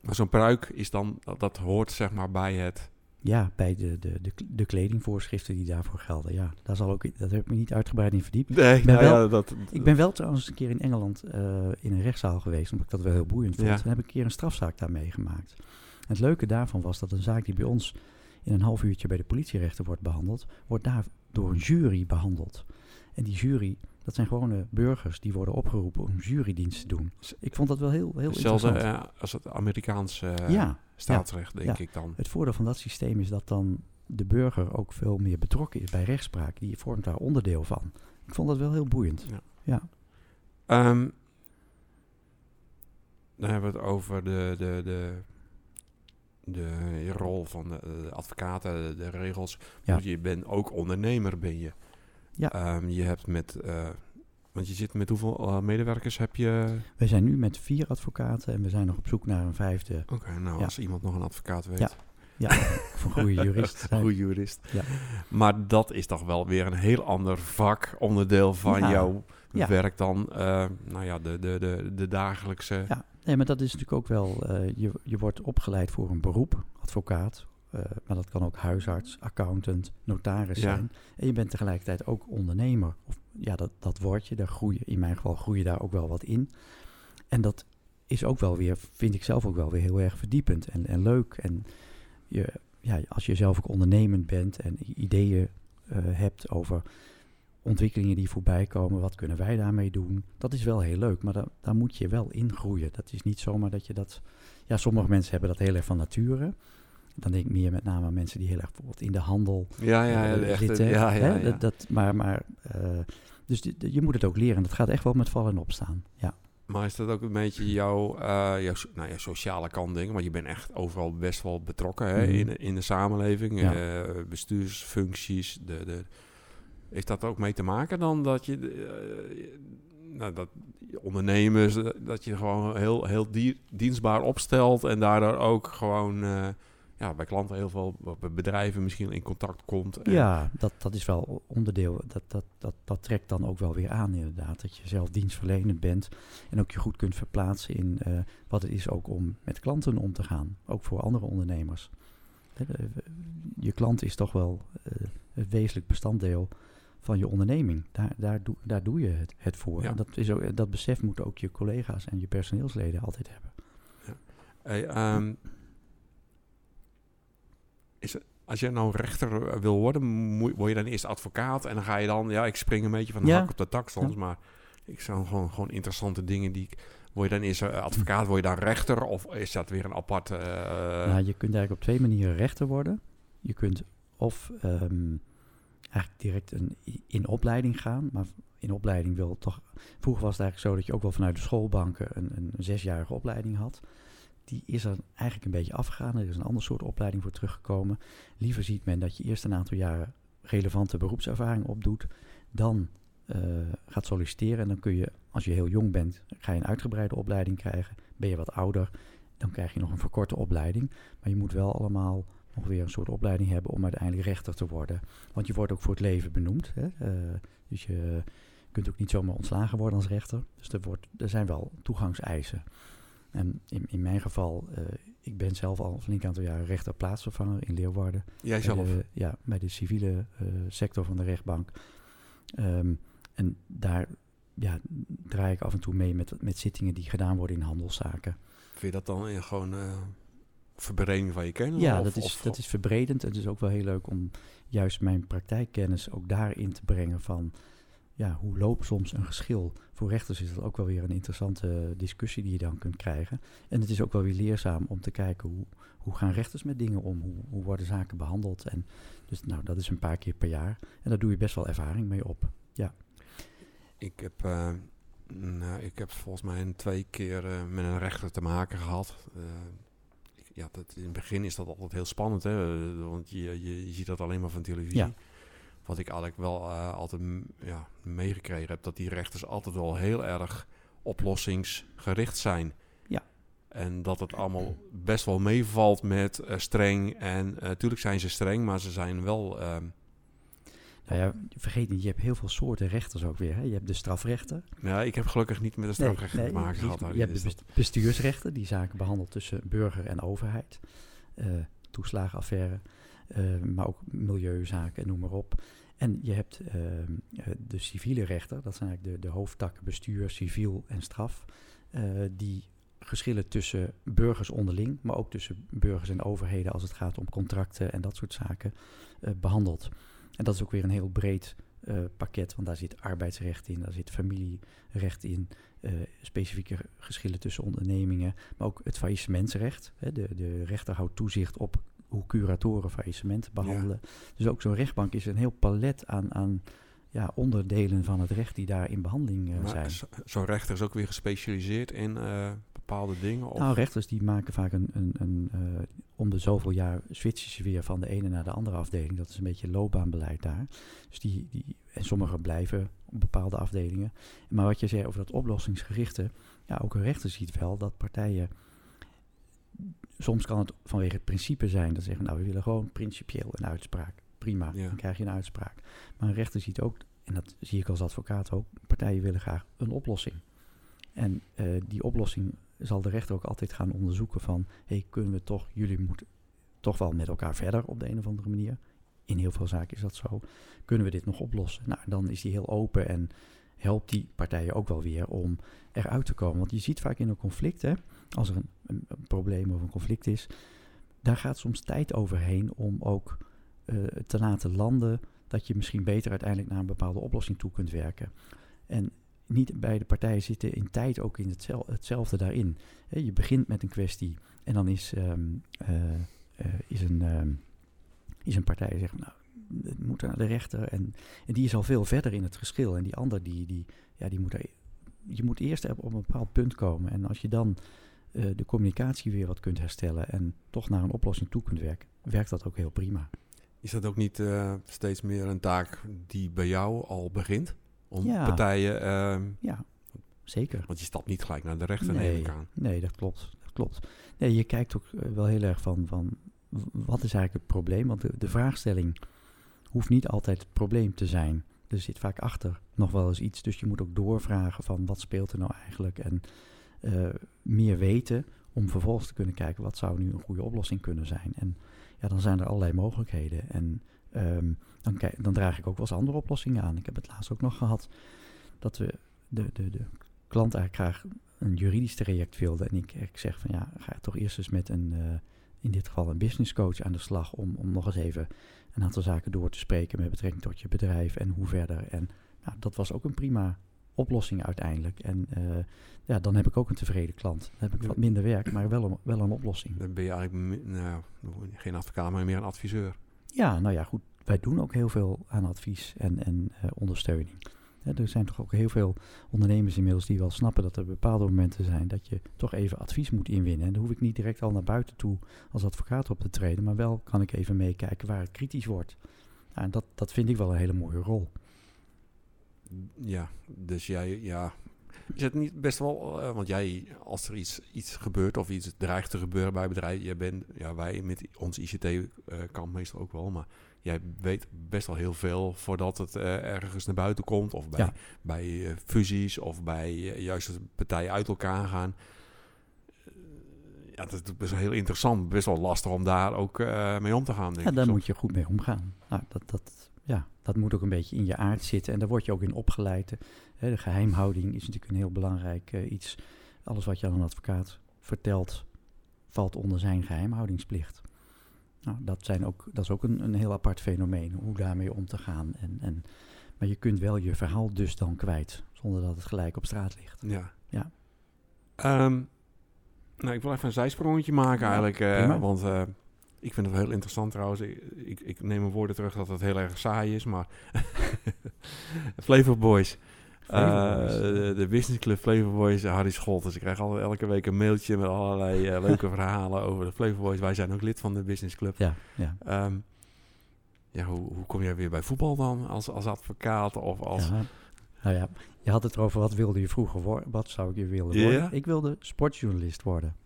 maar zo'n pruik is dan, dat, dat hoort zeg maar bij het... Ja, bij de, de, de, de kledingvoorschriften die daarvoor gelden. Ja, daar zal ook, dat heb ik me niet uitgebreid in verdiept. Nee, ben nou wel- ja, dat, Ik ben wel trouwens een keer in Engeland eh, in een rechtszaal geweest, omdat ik dat wel heel boeiend vond. Ja. En heb ik een keer een strafzaak daar meegemaakt. En het leuke daarvan was dat een zaak die bij ons in een half uurtje bij de politierechter wordt behandeld, wordt daar door een jury behandeld. En die jury, dat zijn gewone burgers die worden opgeroepen om jurydienst te doen. Ik vond dat wel heel, heel hetzelfde interessant. eh, als het Amerikaanse eh, ja, staatsrecht, denk ja. ik dan. het voordeel van dat systeem is dat dan de burger ook veel meer betrokken is bij rechtspraak. Die vormt daar onderdeel van. Ik vond dat wel heel boeiend. Ehm, dan hebben we het over de, de, de, de rol van de, de advocaten, de, de regels. Ja. Want Je bent ook ondernemer, ben je. Ja. Ehm, je hebt met... eh, want je zit met hoeveel eh, medewerkers heb je? We zijn nu met vier advocaten en we zijn nog op zoek naar een vijfde. Oké, nou Ja. als iemand nog een advocaat weet. Ja. Ja, of een goede jurist. Goede jurist. Ja. Maar dat is toch wel weer een heel ander vak, onderdeel van jouw Ja. werk dan, eh, nou ja, de, de, de, de dagelijkse... Ja, nee, maar dat is natuurlijk ook wel, je, je wordt opgeleid voor een beroep, advocaat. Eh, maar dat kan ook huisarts, accountant, notaris Ja. zijn. En je bent tegelijkertijd ook ondernemer. Of, ja, dat, dat word je, daar groei je, in mijn geval groei je daar ook wel wat in. En dat is ook wel weer, vind ik zelf ook wel weer heel erg verdiepend en, en leuk. En je, ja, als je zelf ook ondernemend bent en ideeën eh, hebt over ontwikkelingen die voorbij komen, wat kunnen wij daarmee doen? Dat is wel heel leuk, maar daar, daar moet je wel in groeien. Dat is niet zomaar dat je dat... Ja, sommige mensen hebben dat heel erg van nature. Dan denk ik meer met name aan mensen die heel erg bijvoorbeeld in de handel Ja, ja, eh, echte, zitten. ja, ja, hè? ja. Dat, dat, maar, maar, eh, dus die- die- je moet het ook leren. Dat gaat echt wel met vallen en opstaan. Ja. Maar is dat ook een beetje jouw, eh, jouw nou ja, sociale kant dingen? Want je bent echt overal best wel betrokken hè, Mhm. in, in de samenleving. Ja. bestuursfuncties. De, de, heeft dat ook mee te maken dan dat je... nou, dat ondernemers, dat je gewoon heel, heel die- dienstbaar opstelt... en daardoor ook gewoon ja, bij klanten heel veel... bij bedrijven misschien in contact komt. En- Ja, dat, dat is wel onderdeel. Dat, dat, dat, dat trekt dan ook wel weer aan, inderdaad. Dat je zelf dienstverlenend bent. En ook je goed kunt verplaatsen in eh, wat het is ook om met klanten om te gaan. Ook voor andere ondernemers. Hè, de- Je klant is toch wel eh, het wezenlijk bestanddeel van je onderneming. Daar, daar, doe, daar doe je het, het voor. Ja. En dat, is ook, dat besef moeten ook je collega's en je personeelsleden altijd hebben. Hey, ehm, is, als je nou rechter eh, wil worden, moet, word je dan eerst advocaat en dan ga je dan, ja, ik spring een beetje van de Ja. hak op de tak soms, maar ik zou gewoon, gewoon interessante dingen die ik, word je dan eerst eh, advocaat, word je dan rechter of is dat weer een apart, eh, nou, je kunt eigenlijk op twee manieren rechter worden. Je kunt of ehm, eigenlijk direct een, in opleiding gaan, maar in opleiding wil toch... Vroeger was het eigenlijk zo dat je ook wel vanuit de schoolbanken een, een zesjarige opleiding had. Die is er eigenlijk een beetje afgegaan. Er is een ander soort opleiding voor teruggekomen. Liever ziet men dat je eerst een aantal jaren relevante beroepservaring opdoet, dan eh, gaat solliciteren en dan kun je, als je heel jong bent, ga je een uitgebreide opleiding krijgen. Ben je wat ouder, dan krijg je nog een verkorte opleiding. Maar je moet wel allemaal nog weer een soort opleiding hebben om uiteindelijk rechter te worden. Want je wordt ook voor het leven benoemd. Hè? Eh, dus je kunt ook niet zomaar ontslagen worden als rechter. Dus er, wordt, er zijn wel toegangseisen. En in, in mijn geval, eh, ik ben zelf al een flink aantal jaren rechter plaatsvervanger in Leeuwarden. jij zelf? de- ja, bij de civiele eh, sector van de rechtbank. Ehm, en daar ja, draai ik af en toe mee met, met zittingen die gedaan worden in handelszaken. Vind je dat dan in gewoon eh verbreding van je kennis? Ja, Of- dat is, of- dat is verbredend. Het is ook wel heel leuk om juist mijn praktijkkennis ook daarin te brengen van... Ja, hoe loopt soms een geschil? Voor rechters is dat ook wel weer een interessante discussie die je dan kunt krijgen. En het is ook wel weer leerzaam om te kijken hoe, hoe gaan rechters met dingen om? Hoe, hoe worden zaken behandeld? En dus nou, dat is een paar keer per jaar. En daar doe je best wel ervaring mee op. Ik heb, eh, nou, ik heb volgens mij twee keer eh, met een rechter te maken gehad. Eh, ja, dat, in het begin is dat altijd heel spannend, hè? want je, je, je ziet dat alleen maar van televisie. Ja. Wat ik eigenlijk wel eh, altijd ja, meegekregen heb, dat die rechters altijd wel heel erg oplossingsgericht zijn. Ja. En dat het allemaal best wel meevalt met eh, streng. En natuurlijk zijn ze streng, maar ze zijn wel... ehm, Nou ja, vergeet niet, je hebt heel veel soorten rechters ook weer. Hè? Je hebt de strafrechter. ja, ik heb gelukkig niet met een strafrechter te maken gehad. Je, hebt de dat- best- bestuursrechter, die zaken behandelt tussen burger en overheid. Eh, toeslagenaffaire, eh, maar ook milieuzaken en noem maar op. En je hebt ehm, eh, de civiele rechter, dat zijn eigenlijk de, de hoofdtakken bestuur, civiel en straf. eh, die geschillen tussen burgers onderling, maar ook tussen burgers en overheden als het gaat om contracten en dat soort zaken eh, behandelt. En dat is ook weer een heel breed eh, pakket, want daar zit arbeidsrecht in, daar zit familierecht in, eh, specifieke geschillen tussen ondernemingen, maar ook het faillissementsrecht. Hè, de, de rechter houdt toezicht op hoe curatoren faillissementen behandelen. Dus ook zo'n rechtbank is een heel palet aan, aan ja, onderdelen van het recht die daar in behandeling eh, Maar zijn. zo- zo'n rechter is ook weer gespecialiseerd in eh, bepaalde dingen? Of? Nou, rechters die maken vaak een, een, een eh, om de zoveel jaar switchen ze weer van de ene naar de andere afdeling. Dat is een beetje loopbaanbeleid daar. Dus die, die, en sommigen blijven op bepaalde afdelingen. Maar wat je zei over dat oplossingsgerichte, ja, ook een rechter ziet wel dat partijen. Soms kan het vanwege het principe zijn dat ze zeggen, nou, we willen gewoon principieel een uitspraak. Prima, Ja. dan krijg je een uitspraak. Maar een rechter ziet ook, en dat zie ik als advocaat ook, partijen willen graag een oplossing. En eh, die oplossing zal de rechter ook altijd gaan onderzoeken van, hey, kunnen we toch, jullie moeten toch wel met elkaar verder op de een of andere manier. In heel veel zaken is dat zo. Kunnen we dit nog oplossen? Nou, dan is die heel open en helpt die partijen ook wel weer om eruit te komen. Want je ziet vaak in een conflict, hè, als er een, probleem of een conflict is, daar gaat soms tijd overheen om ook eh, te laten landen dat je misschien beter uiteindelijk naar een bepaalde oplossing toe kunt werken. En niet beide partijen zitten in tijd ook in hetzel- hetzelfde daarin. Je begint met een kwestie en dan is, ehm, eh, eh, is, een, ehm, is een partij zegt, nou, het moet naar de rechter. En, en die is al veel verder in het geschil. En die ander, die, die, ja, die moet er, je moet eerst op een bepaald punt komen. En als je dan eh, de communicatie weer wat kunt herstellen en toch naar een oplossing toe kunt werken, werkt dat ook heel prima. Is dat ook niet eh, steeds meer een taak die bij jou al begint? Om Ja. partijen... ehm, Ja, zeker. want je stapt niet gelijk naar de rechter, neem Nee, ik aan. nee, dat klopt. Dat klopt. Nee, je kijkt ook eh, wel heel erg van, van wat is eigenlijk het probleem? Want de, de vraagstelling hoeft niet altijd het probleem te zijn. Er zit vaak achter nog wel eens iets. Dus je moet ook doorvragen van wat speelt er nou eigenlijk? En eh, meer weten om vervolgens te kunnen kijken wat zou nu een goede oplossing kunnen zijn. En ja, dan zijn er allerlei mogelijkheden. En ehm, dan, dan draag ik ook wel eens andere oplossingen aan. Ik heb het laatst ook nog gehad dat we de, de, de klant eigenlijk graag een juridisch traject wilde. En ik, ik zeg van ja, ga toch eerst eens met een, eh, in dit geval een business coach aan de slag om, om nog eens even een aantal zaken door te spreken met betrekking tot je bedrijf en hoe verder. En nou, dat was ook een prima oplossing uiteindelijk. En uh, ja, dan heb ik ook een tevreden klant. Dan heb ik wat minder werk, maar wel een, wel een oplossing. Dan ben je eigenlijk nou, geen advocaat, maar meer een adviseur. Ja, nou ja, goed. Wij doen ook heel veel aan advies en, en uh, ondersteuning. er zijn toch ook heel veel ondernemers inmiddels die wel snappen dat er bepaalde momenten zijn dat je toch even advies moet inwinnen. En dan hoef ik niet direct al naar buiten toe als advocaat op te treden, maar wel kan ik even meekijken waar het kritisch wordt. Nou, en dat, dat vind ik wel een hele mooie rol. Ja, dus jij, ja, is het niet best wel, uh, want jij, als er iets, iets gebeurt of iets dreigt te gebeuren bij bedrijf, jij bent, ja, wij met ons ICT-kamp uh, meestal ook wel, maar jij weet best wel heel veel voordat het uh, ergens naar buiten komt, of bij, ja. bij fusies, of bij juist partijen uit elkaar gaan. ja, dat is best wel heel interessant, best wel lastig om daar ook mee om te gaan. Denk ja, daar moet je goed mee omgaan. Nou, dat, dat, dat moet ook een beetje in je aard zitten en daar word je ook in opgeleid. De geheimhouding is natuurlijk een heel belangrijk uh, iets. Alles wat je aan een advocaat vertelt, valt onder zijn geheimhoudingsplicht. Nou, dat, zijn ook, dat is ook een, een heel apart fenomeen, hoe daarmee om te gaan. En, en, maar je kunt wel je verhaal dus dan kwijt, zonder dat het gelijk op straat ligt. Ja. ja. Um, nou, ik wil even een zijsprongetje maken eigenlijk, uh, want... Uh, ik vind het heel interessant trouwens. Ik, ik, ik, neem mijn woorden terug dat het heel erg saai is, maar Flavor Boys. Uh, de, de Business Club Flavor Boys, Harry Scholt. Dus ik krijg al, elke week een mailtje met allerlei uh, leuke verhalen over de Flavor Boys. Wij zijn ook lid van de Business Club. Ja, ja. Um, ja hoe, hoe kom jij weer bij voetbal dan als, als advocaat of als... Ja, nou ja, je had het erover wat wilde je vroeger worden. Wat zou je willen worden? Ja? Ik wilde sportjournalist worden.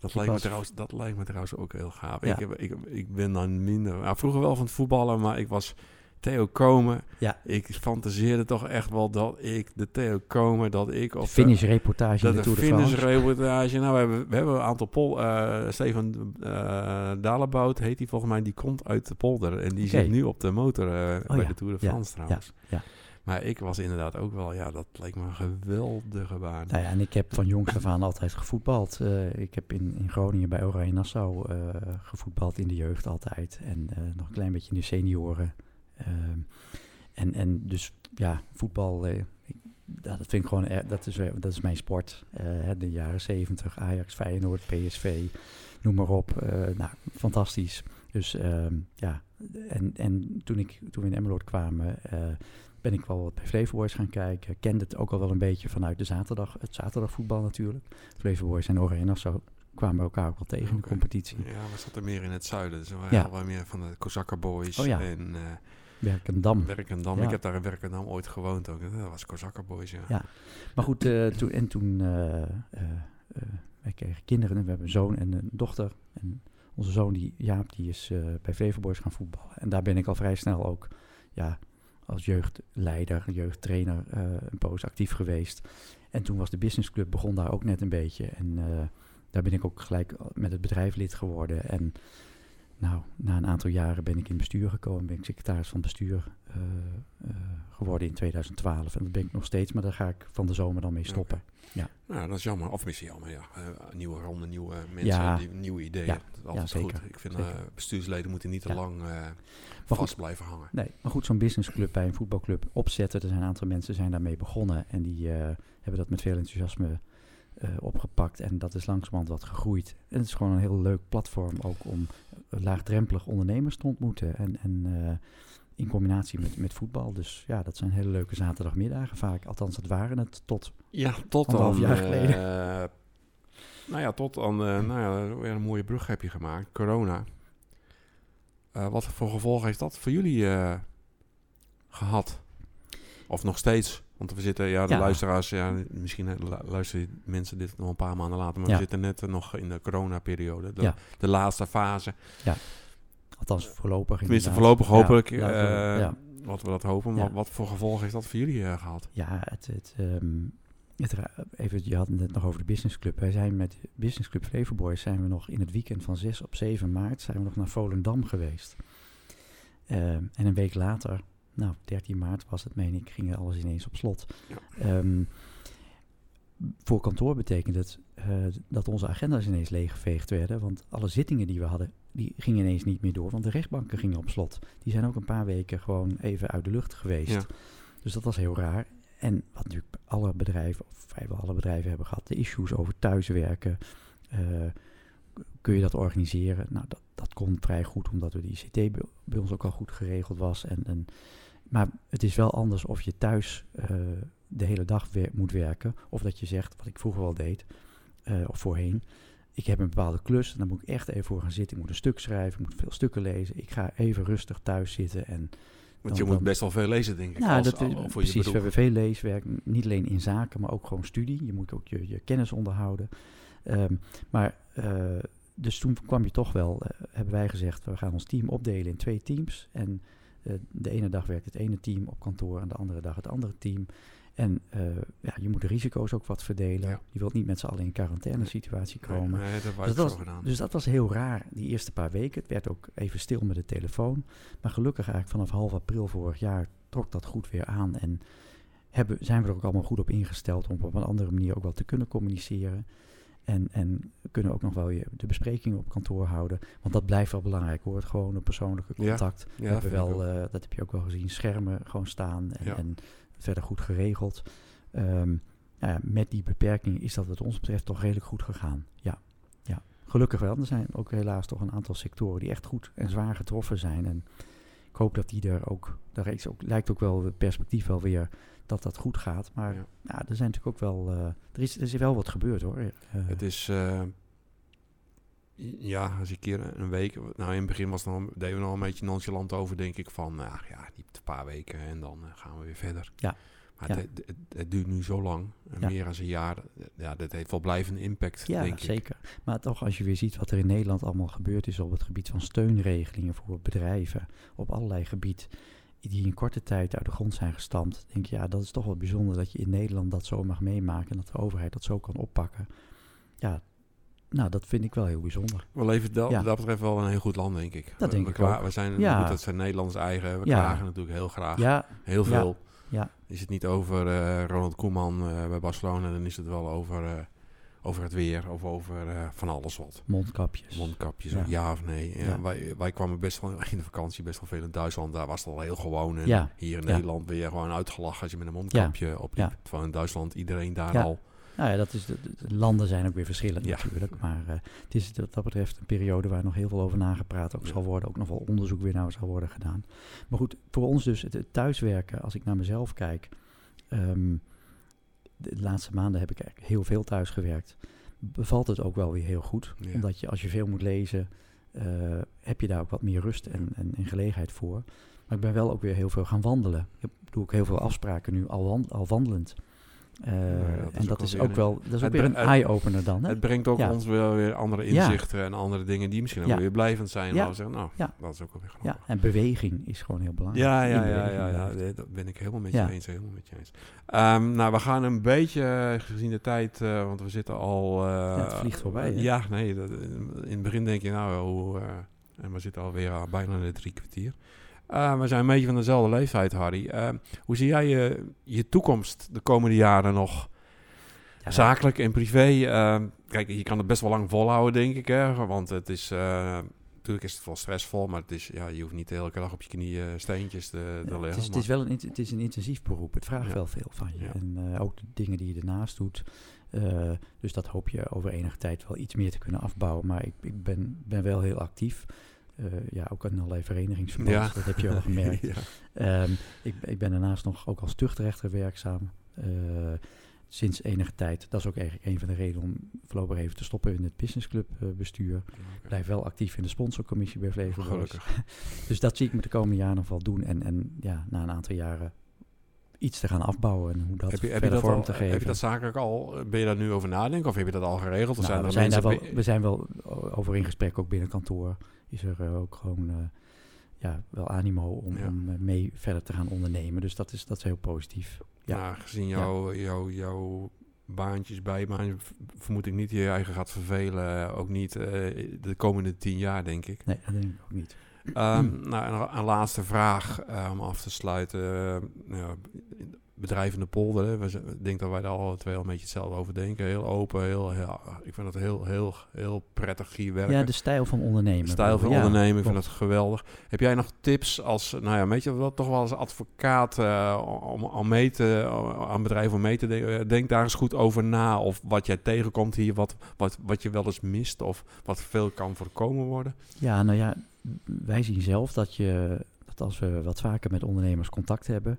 Dat lijkt, me trouwens, dat lijkt me trouwens ook heel gaaf. Ja. Ik, heb, ik, ik ben dan minder... Nou, vroeger wel van het voetballen, maar ik was Theo Komen. Ja. Ik fantaseerde toch echt wel dat ik de Theo Komen, dat ik op finish reportage dat de, de finish reportage. Nou, we hebben, we hebben een aantal pol. Uh, Steven uh, Dalebout heet hij volgens mij. Die komt uit de polder en die okay. zit nu op de motor uh, oh, bij ja. de Tour de France ja. trouwens. Ja. Maar ik was inderdaad ook wel, ja, dat leek me een geweldige baan. Nou ja, en ik heb van jongs af aan altijd gevoetbald. Uh, ik heb in, in Groningen bij Oranje Nassau uh, gevoetbald in de jeugd altijd. En uh, nog een klein beetje in de senioren. Ehm, en, en dus ja, voetbal, dat vind ik gewoon, dat is, dat is mijn sport. de jaren 70, Ajax, Feyenoord, PSV, noem maar op. nou, fantastisch. Dus uh, ja, en, en toen, ik, toen we in Emmeloord kwamen, ben ik wel wat bij Flevo Boys gaan kijken. Kende het ook al wel een beetje vanuit de zaterdag, het zaterdagvoetbal natuurlijk. Flevo Boys en Oranje zo kwamen we elkaar ook wel tegen okay. in de competitie. Ja, we zaten meer in het zuiden. Dus we waren ja. wel meer van de Kozakker Boys oh, ja. en... Uh, Werkendam. Werkendam. Ja. Ik heb daar in Werkendam ooit gewoond ook. Dat was Kozakker Boys, ja. ja. Maar goed, uh, toen, en toen... Uh, wij kregen kinderen. We hebben een zoon en een dochter. En onze zoon, die, Jaap, die is bij Flevo Boys gaan voetballen. En daar ben ik al vrij snel ook... Ja, als jeugdleider, jeugdtrainer uh, een poos actief geweest. En toen was de businessclub begon daar ook net een beetje. En uh, daar ben ik ook gelijk met het bedrijf lid geworden. En nou, na een aantal jaren ben ik in bestuur gekomen. Ben ik secretaris van bestuur uh, geworden in 2012. En dat ben ik nog steeds, maar daar ga ik van de zomer dan mee stoppen. Okay. Ja. Nou, dat is jammer. Of misschien jammer, ja. nieuwe ronde, nieuwe mensen, ja. die, nieuwe ideeën. Ja. Dat is altijd ja, zeker. goed. Ik vind bestuursleden moeten niet te lang vast goed, blijven hangen. Nee, maar goed, zo'n businessclub bij een voetbalclub opzetten. Er zijn een aantal mensen zijn daarmee begonnen en die hebben dat met veel enthousiasme uh, opgepakt. En dat is langzamerhand wat gegroeid. En het is gewoon een heel leuk platform ook om laagdrempelig ondernemers te ontmoeten. En, en uh, in combinatie met, met voetbal. Dus ja, dat zijn hele leuke zaterdagmiddagen vaak. Althans, dat waren het tot ja, tot anderhalf dan, jaar geleden. nou ja, tot dan, nou ja, weer een mooie brug heb je gemaakt. Corona. Wat voor gevolgen heeft dat voor jullie gehad? Of nog steeds? Want we zitten, ja, de Ja. luisteraars, ja, misschien luisteren mensen dit nog een paar maanden later, maar Ja. we zitten net nog in de coronaperiode, de, Ja. de laatste fase. Althans, voorlopig Tenminste, inderdaad. voorlopig hopelijk, Ja, we- eh, ja. wat we dat hopen. Maar Ja. wat voor gevolgen heeft dat voor jullie eh, gehad? Ja, het, het, ehm, het even, je had het net nog over de businessclub. Wij zijn met de businessclub Flevoboys zijn we nog in het weekend van 6 op 7 maart zijn we nog naar Volendam geweest. Ehm, en een week later, nou 13 maart was het, meen ik, ging alles ineens op slot. Ja. Ehm, voor kantoor betekent het eh, dat onze agenda's ineens leeggeveegd werden. Want alle zittingen die we hadden, die gingen ineens niet meer door. Want de rechtbanken gingen op slot. Die zijn ook een paar weken gewoon even uit de lucht geweest. Ja. Dus dat was heel raar. En wat natuurlijk alle bedrijven, of vrijwel alle bedrijven hebben gehad, de issues over thuiswerken. eh, kun je dat organiseren? Nou, dat, dat kon vrij goed, omdat we die ICT bij, bij ons ook al goed geregeld was. En, en, maar het is wel anders of je thuis eh, de hele dag moet werken. Of dat je zegt, wat ik vroeger wel deed, eh, of voorheen. Ik heb een bepaalde klus en dan moet ik echt even voor gaan zitten. Ik moet een stuk schrijven, ik moet veel stukken lezen. Ik ga even rustig thuis zitten en Want Dan- je moet dan- best wel veel lezen, denk ik. nou, als, dat is al- voor je precies. We hebben veel leeswerk, niet alleen in zaken, maar ook gewoon studie. Je moet ook je, je kennis onderhouden. Ehm, maar eh, dus toen kwam je toch wel, hebben wij gezegd, we gaan ons team opdelen in twee teams. En de ene dag werkt het ene team op kantoor en de andere dag het andere team. En eh, ja, je moet de risico's ook wat verdelen. Ja. Je wilt niet met z'n allen in een quarantaine situatie komen. nee, dat Dus dat, was, dus dat was heel raar, die eerste paar weken. Het werd ook even stil met de telefoon. Maar gelukkig eigenlijk vanaf half april vorig jaar trok dat goed weer aan. En hebben, zijn we er ook allemaal goed op ingesteld om op een andere manier ook wel te kunnen communiceren. En, en kunnen ook nog wel je, de besprekingen op kantoor houden. Want dat blijft wel belangrijk hoor, het gewone persoonlijke contact. ja, hebben wel, eh, dat heb je ook wel gezien, schermen gewoon staan en, Ja. en verder goed geregeld. Ja, met die beperkingen is dat wat ons betreft toch redelijk goed gegaan. Ja, ja. gelukkig wel. Er zijn ook helaas toch een aantal sectoren die echt goed en zwaar getroffen zijn. En ik hoop dat die er ook, daar is ook, lijkt ook wel het perspectief wel weer dat dat goed gaat. Maar Ja. er zijn natuurlijk ook wel, eh, er, is, er is wel wat gebeurd hoor. Eh, Het is, eh, ja, als een keer een week, nou in het begin was het nog, deden we nog een beetje nonchalant over, denk ik van, nou ja, een paar weken en dan gaan we weer verder. Ja. Maar Ja. Het, het, het duurt nu zo lang, Ja. meer dan een jaar. Ja, dat heeft wel blijvende impact, Ja, denk ik. zeker. Maar toch, als je weer ziet wat er in Nederland allemaal gebeurd is op het gebied van steunregelingen voor bedrijven, op allerlei gebied, die in korte tijd uit de grond zijn gestampt, denk je, ja, dat is toch wel bijzonder dat je in Nederland dat zo mag meemaken en dat de overheid dat zo kan oppakken. Ja, nou, dat vind ik wel heel bijzonder. We leven dat, Ja. dat betreft wel een heel goed land, denk ik. Dat we, denk we ik ook. We zijn, Ja. goed, dat zijn Nederlands eigen. We Ja. klagen natuurlijk heel graag. Ja, Heel veel. ja, Is het niet over eh, Ronald Koeman eh, bij Barcelona, dan is het wel over, eh, over het weer of over eh, van alles wat. mondkapjes. Mondkapjes, Ja. ja, of nee. Ja, Ja. Wij, wij kwamen best wel in de vakantie best wel veel in Duitsland. Daar was het al heel gewoon. En hier in. Nederland je gewoon uitgelachen als je met een mondkapje op Ja. Terwijl in Duitsland iedereen daar al... Nou ja, dat is de, de- de landen zijn ook weer verschillend natuurlijk. Maar eh, het is wat dat betreft een periode waar nog heel veel over nagepraat ook zal worden. Ook nog wel onderzoek weer naar zal worden gedaan. Maar goed, voor ons dus het, het thuiswerken, als ik naar mezelf kijk. ehm, de laatste maanden heb ik eigenlijk heel veel thuis gewerkt. Bevalt het ook wel weer heel goed. Ja. Omdat je als je veel moet lezen, eh, heb je daar ook wat meer rust en, en, en gelegenheid voor. Maar ik ben wel ook weer heel veel gaan wandelen. Ik doe ook heel veel afspraken nu al, al wandelend. Eh, dat is en ook dat is ook wel, dat is ook het weer een eye-opener dan. Hè? Het brengt ook Ja. ons wel weer andere Ja. inzichten en andere dingen die misschien ook Ja. weer blijvend zijn. Ja. Zeggen, nou, Ja. dat is ook wel weer Ja, grappig. en beweging is gewoon heel belangrijk. Ja, ja, ja, ja, ja, dat ben ik helemaal met je Ja. eens. Helemaal met je eens. Ehm, nou, we gaan een beetje, eh, gezien de tijd, eh, want we zitten al... eh, Ja, het vliegt voorbij, hè? Ja, nee, dat, in het begin denk je, nou, hoe, eh, en we zitten alweer uh, bijna in de drie kwartier. Eh, we zijn een beetje van dezelfde leeftijd, Harry. Ehm, hoe zie jij je, je toekomst de komende jaren nog? Ja, Zakelijk en privé. ehm, kijk, je kan het best wel lang volhouden, denk ik. Hè? Want het is... eh, natuurlijk is het wel stressvol, maar het is, ja, je hoeft niet elke dag op je knieën steentjes te, te Ja, leggen. het, is, het is wel een, het is een intensief beroep. Het vraagt Ja. wel veel van je. En eh, ook de dingen die je ernaast doet. Eh, dus dat hoop je over enige tijd wel iets meer te kunnen afbouwen. Maar ik, ik ben, ben wel heel actief. Eh, ja, ook in allerlei verenigingsverband. Ja. Dat heb je wel gemerkt. ja. Ehm, ik, ik ben daarnaast nog ook als tuchtrechter werkzaam. eh, sinds enige tijd. Dat is ook eigenlijk een van de redenen om voorlopig even te stoppen in het businessclub eh, bestuur. Blijf wel actief in de sponsorcommissie bij Flevo Boys. Gelukkig. Dus dat zie ik me de komende jaren nog wel doen. En, en ja, na een aantal jaren iets te gaan afbouwen en hoe dat heb, je, heb, je dat vorm al, te geven. heb je dat zakelijk al? Ben je daar nu over nadenken of heb je dat al geregeld? Of Nou, zijn we, er zijn daar mensen wel, we zijn wel over in gesprek, ook binnen kantoor. Is er eh, ook gewoon eh, ja, wel animo om, Ja. om eh, mee verder te gaan ondernemen. Dus dat is, dat is heel positief. Ja. Nou, gezien jouw jou, jou baantjes, bijbaantjes, v- vermoed ik niet je eigen gaat vervelen. eh, Ook niet eh, de komende tien jaar, denk ik. Nee, dat denk ik ook niet. Ehm, nou, en een, laatste vraag om af te sluiten. Eh, nou, ja, bedrijf in de polder. Hè. We Ik denk dat wij daar alle twee al een beetje hetzelfde over denken. Heel open, heel, heel ik vind het heel, heel, heel prettig hier werken. Ja, de stijl van ondernemen. stijl van Ja, ondernemen, ik vind dat geweldig. Heb jij nog tips als, nou ja, weet je wel, toch wel als advocaat eh, om, om mee te, aan bedrijven om mee te denken? Denk daar eens goed over na. Of wat jij tegenkomt hier, wat, wat, wat je wel eens mist of wat veel kan voorkomen worden. Ja, nou ja, wij zien zelf dat je dat als we wat vaker met ondernemers contact hebben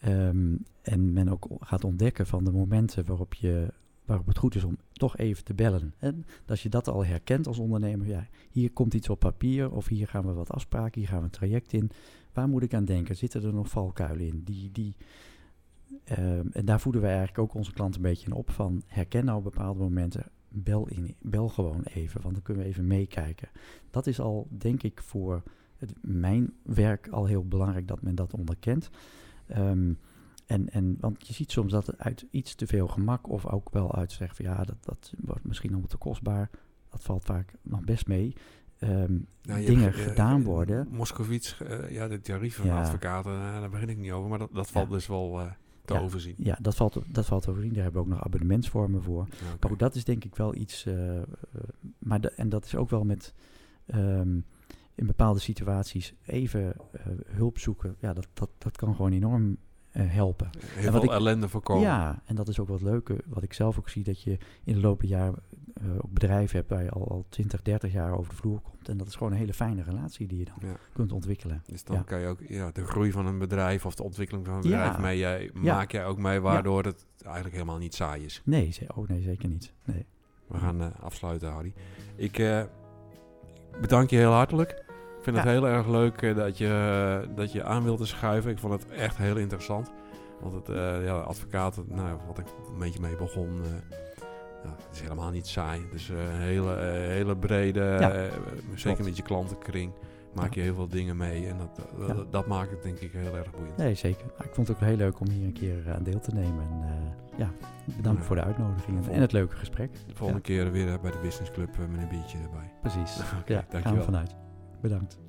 ehm, en men ook gaat ontdekken van de momenten waarop je waarop het goed is om toch even te bellen. En als je dat al herkent als ondernemer, ja, hier komt iets op papier of hier gaan we wat afspraken, hier gaan we een traject in. Waar moet ik aan denken? Zitten er nog valkuilen in? Die, die, ehm, en daar voeden wij eigenlijk ook onze klanten een beetje in op van herken nou bepaalde momenten, bel, in, bel gewoon even, want dan kunnen we even meekijken. Dat is al, denk ik, voor het, mijn werk al heel belangrijk dat men dat onderkent. Ehm, en, en, want je ziet soms dat het uit iets te veel gemak of ook wel uit zeggen van ja, dat, dat wordt misschien nog te kostbaar. Dat valt vaak nog best mee. Ehm, Nou, dingen hebt, eh, gedaan eh, worden. Moskovits, eh, ja, de tarieven van advocaten, daar begin ik niet over. Maar dat, dat valt Ja. dus wel te Ja. overzien. Ja, dat valt, dat valt overzien. Daar hebben we ook nog abonnementsvormen voor. Maar dat is denk ik wel iets. maar de- en dat is ook wel met ehm, in bepaalde situaties even hulp zoeken. Ja, dat, dat, dat kan gewoon enorm helpen. Heel en wat veel ik- ellende voorkomen. Ja, en dat is ook wat leuke, wat ik zelf ook zie, dat je in de loop der jaren eh, ook bedrijven hebt waar je al, al 20, 30 jaar over de vloer komt. En dat is gewoon een hele fijne relatie die je dan Ja. kunt ontwikkelen. Dus dan Ja. kan je ook ja, de groei van een bedrijf of de ontwikkeling van een Ja. bedrijf mee, jij, maak jij ook mee, waardoor het eigenlijk helemaal niet saai is. Nee, ze- oh nee, zeker niet. Nee. We gaan eh, afsluiten, Harry. Ik eh, bedank je heel hartelijk. Ik vind het heel erg leuk eh, dat, je, eh, dat je aan wilde schuiven. Ik vond het echt heel interessant. Want het eh, ja, advocaat, nou, wat ik een beetje mee begon, ja, het is helemaal niet saai. Dus eh, een hele, hele brede, Ja, zeker met je klantenkring, maak je heel veel dingen mee. En dat, dat, Ja. dat, dat maakt het denk ik heel erg boeiend. nee, zeker. Nou, ik vond het ook heel leuk om hier een keer aan deel te nemen. En ja, bedankt Ja. voor de uitnodiging en- het leuke gesprek. De volgende keer weer bij de Business Club met een biertje erbij. Precies. Ja, gaan we vanuit. Bedankt.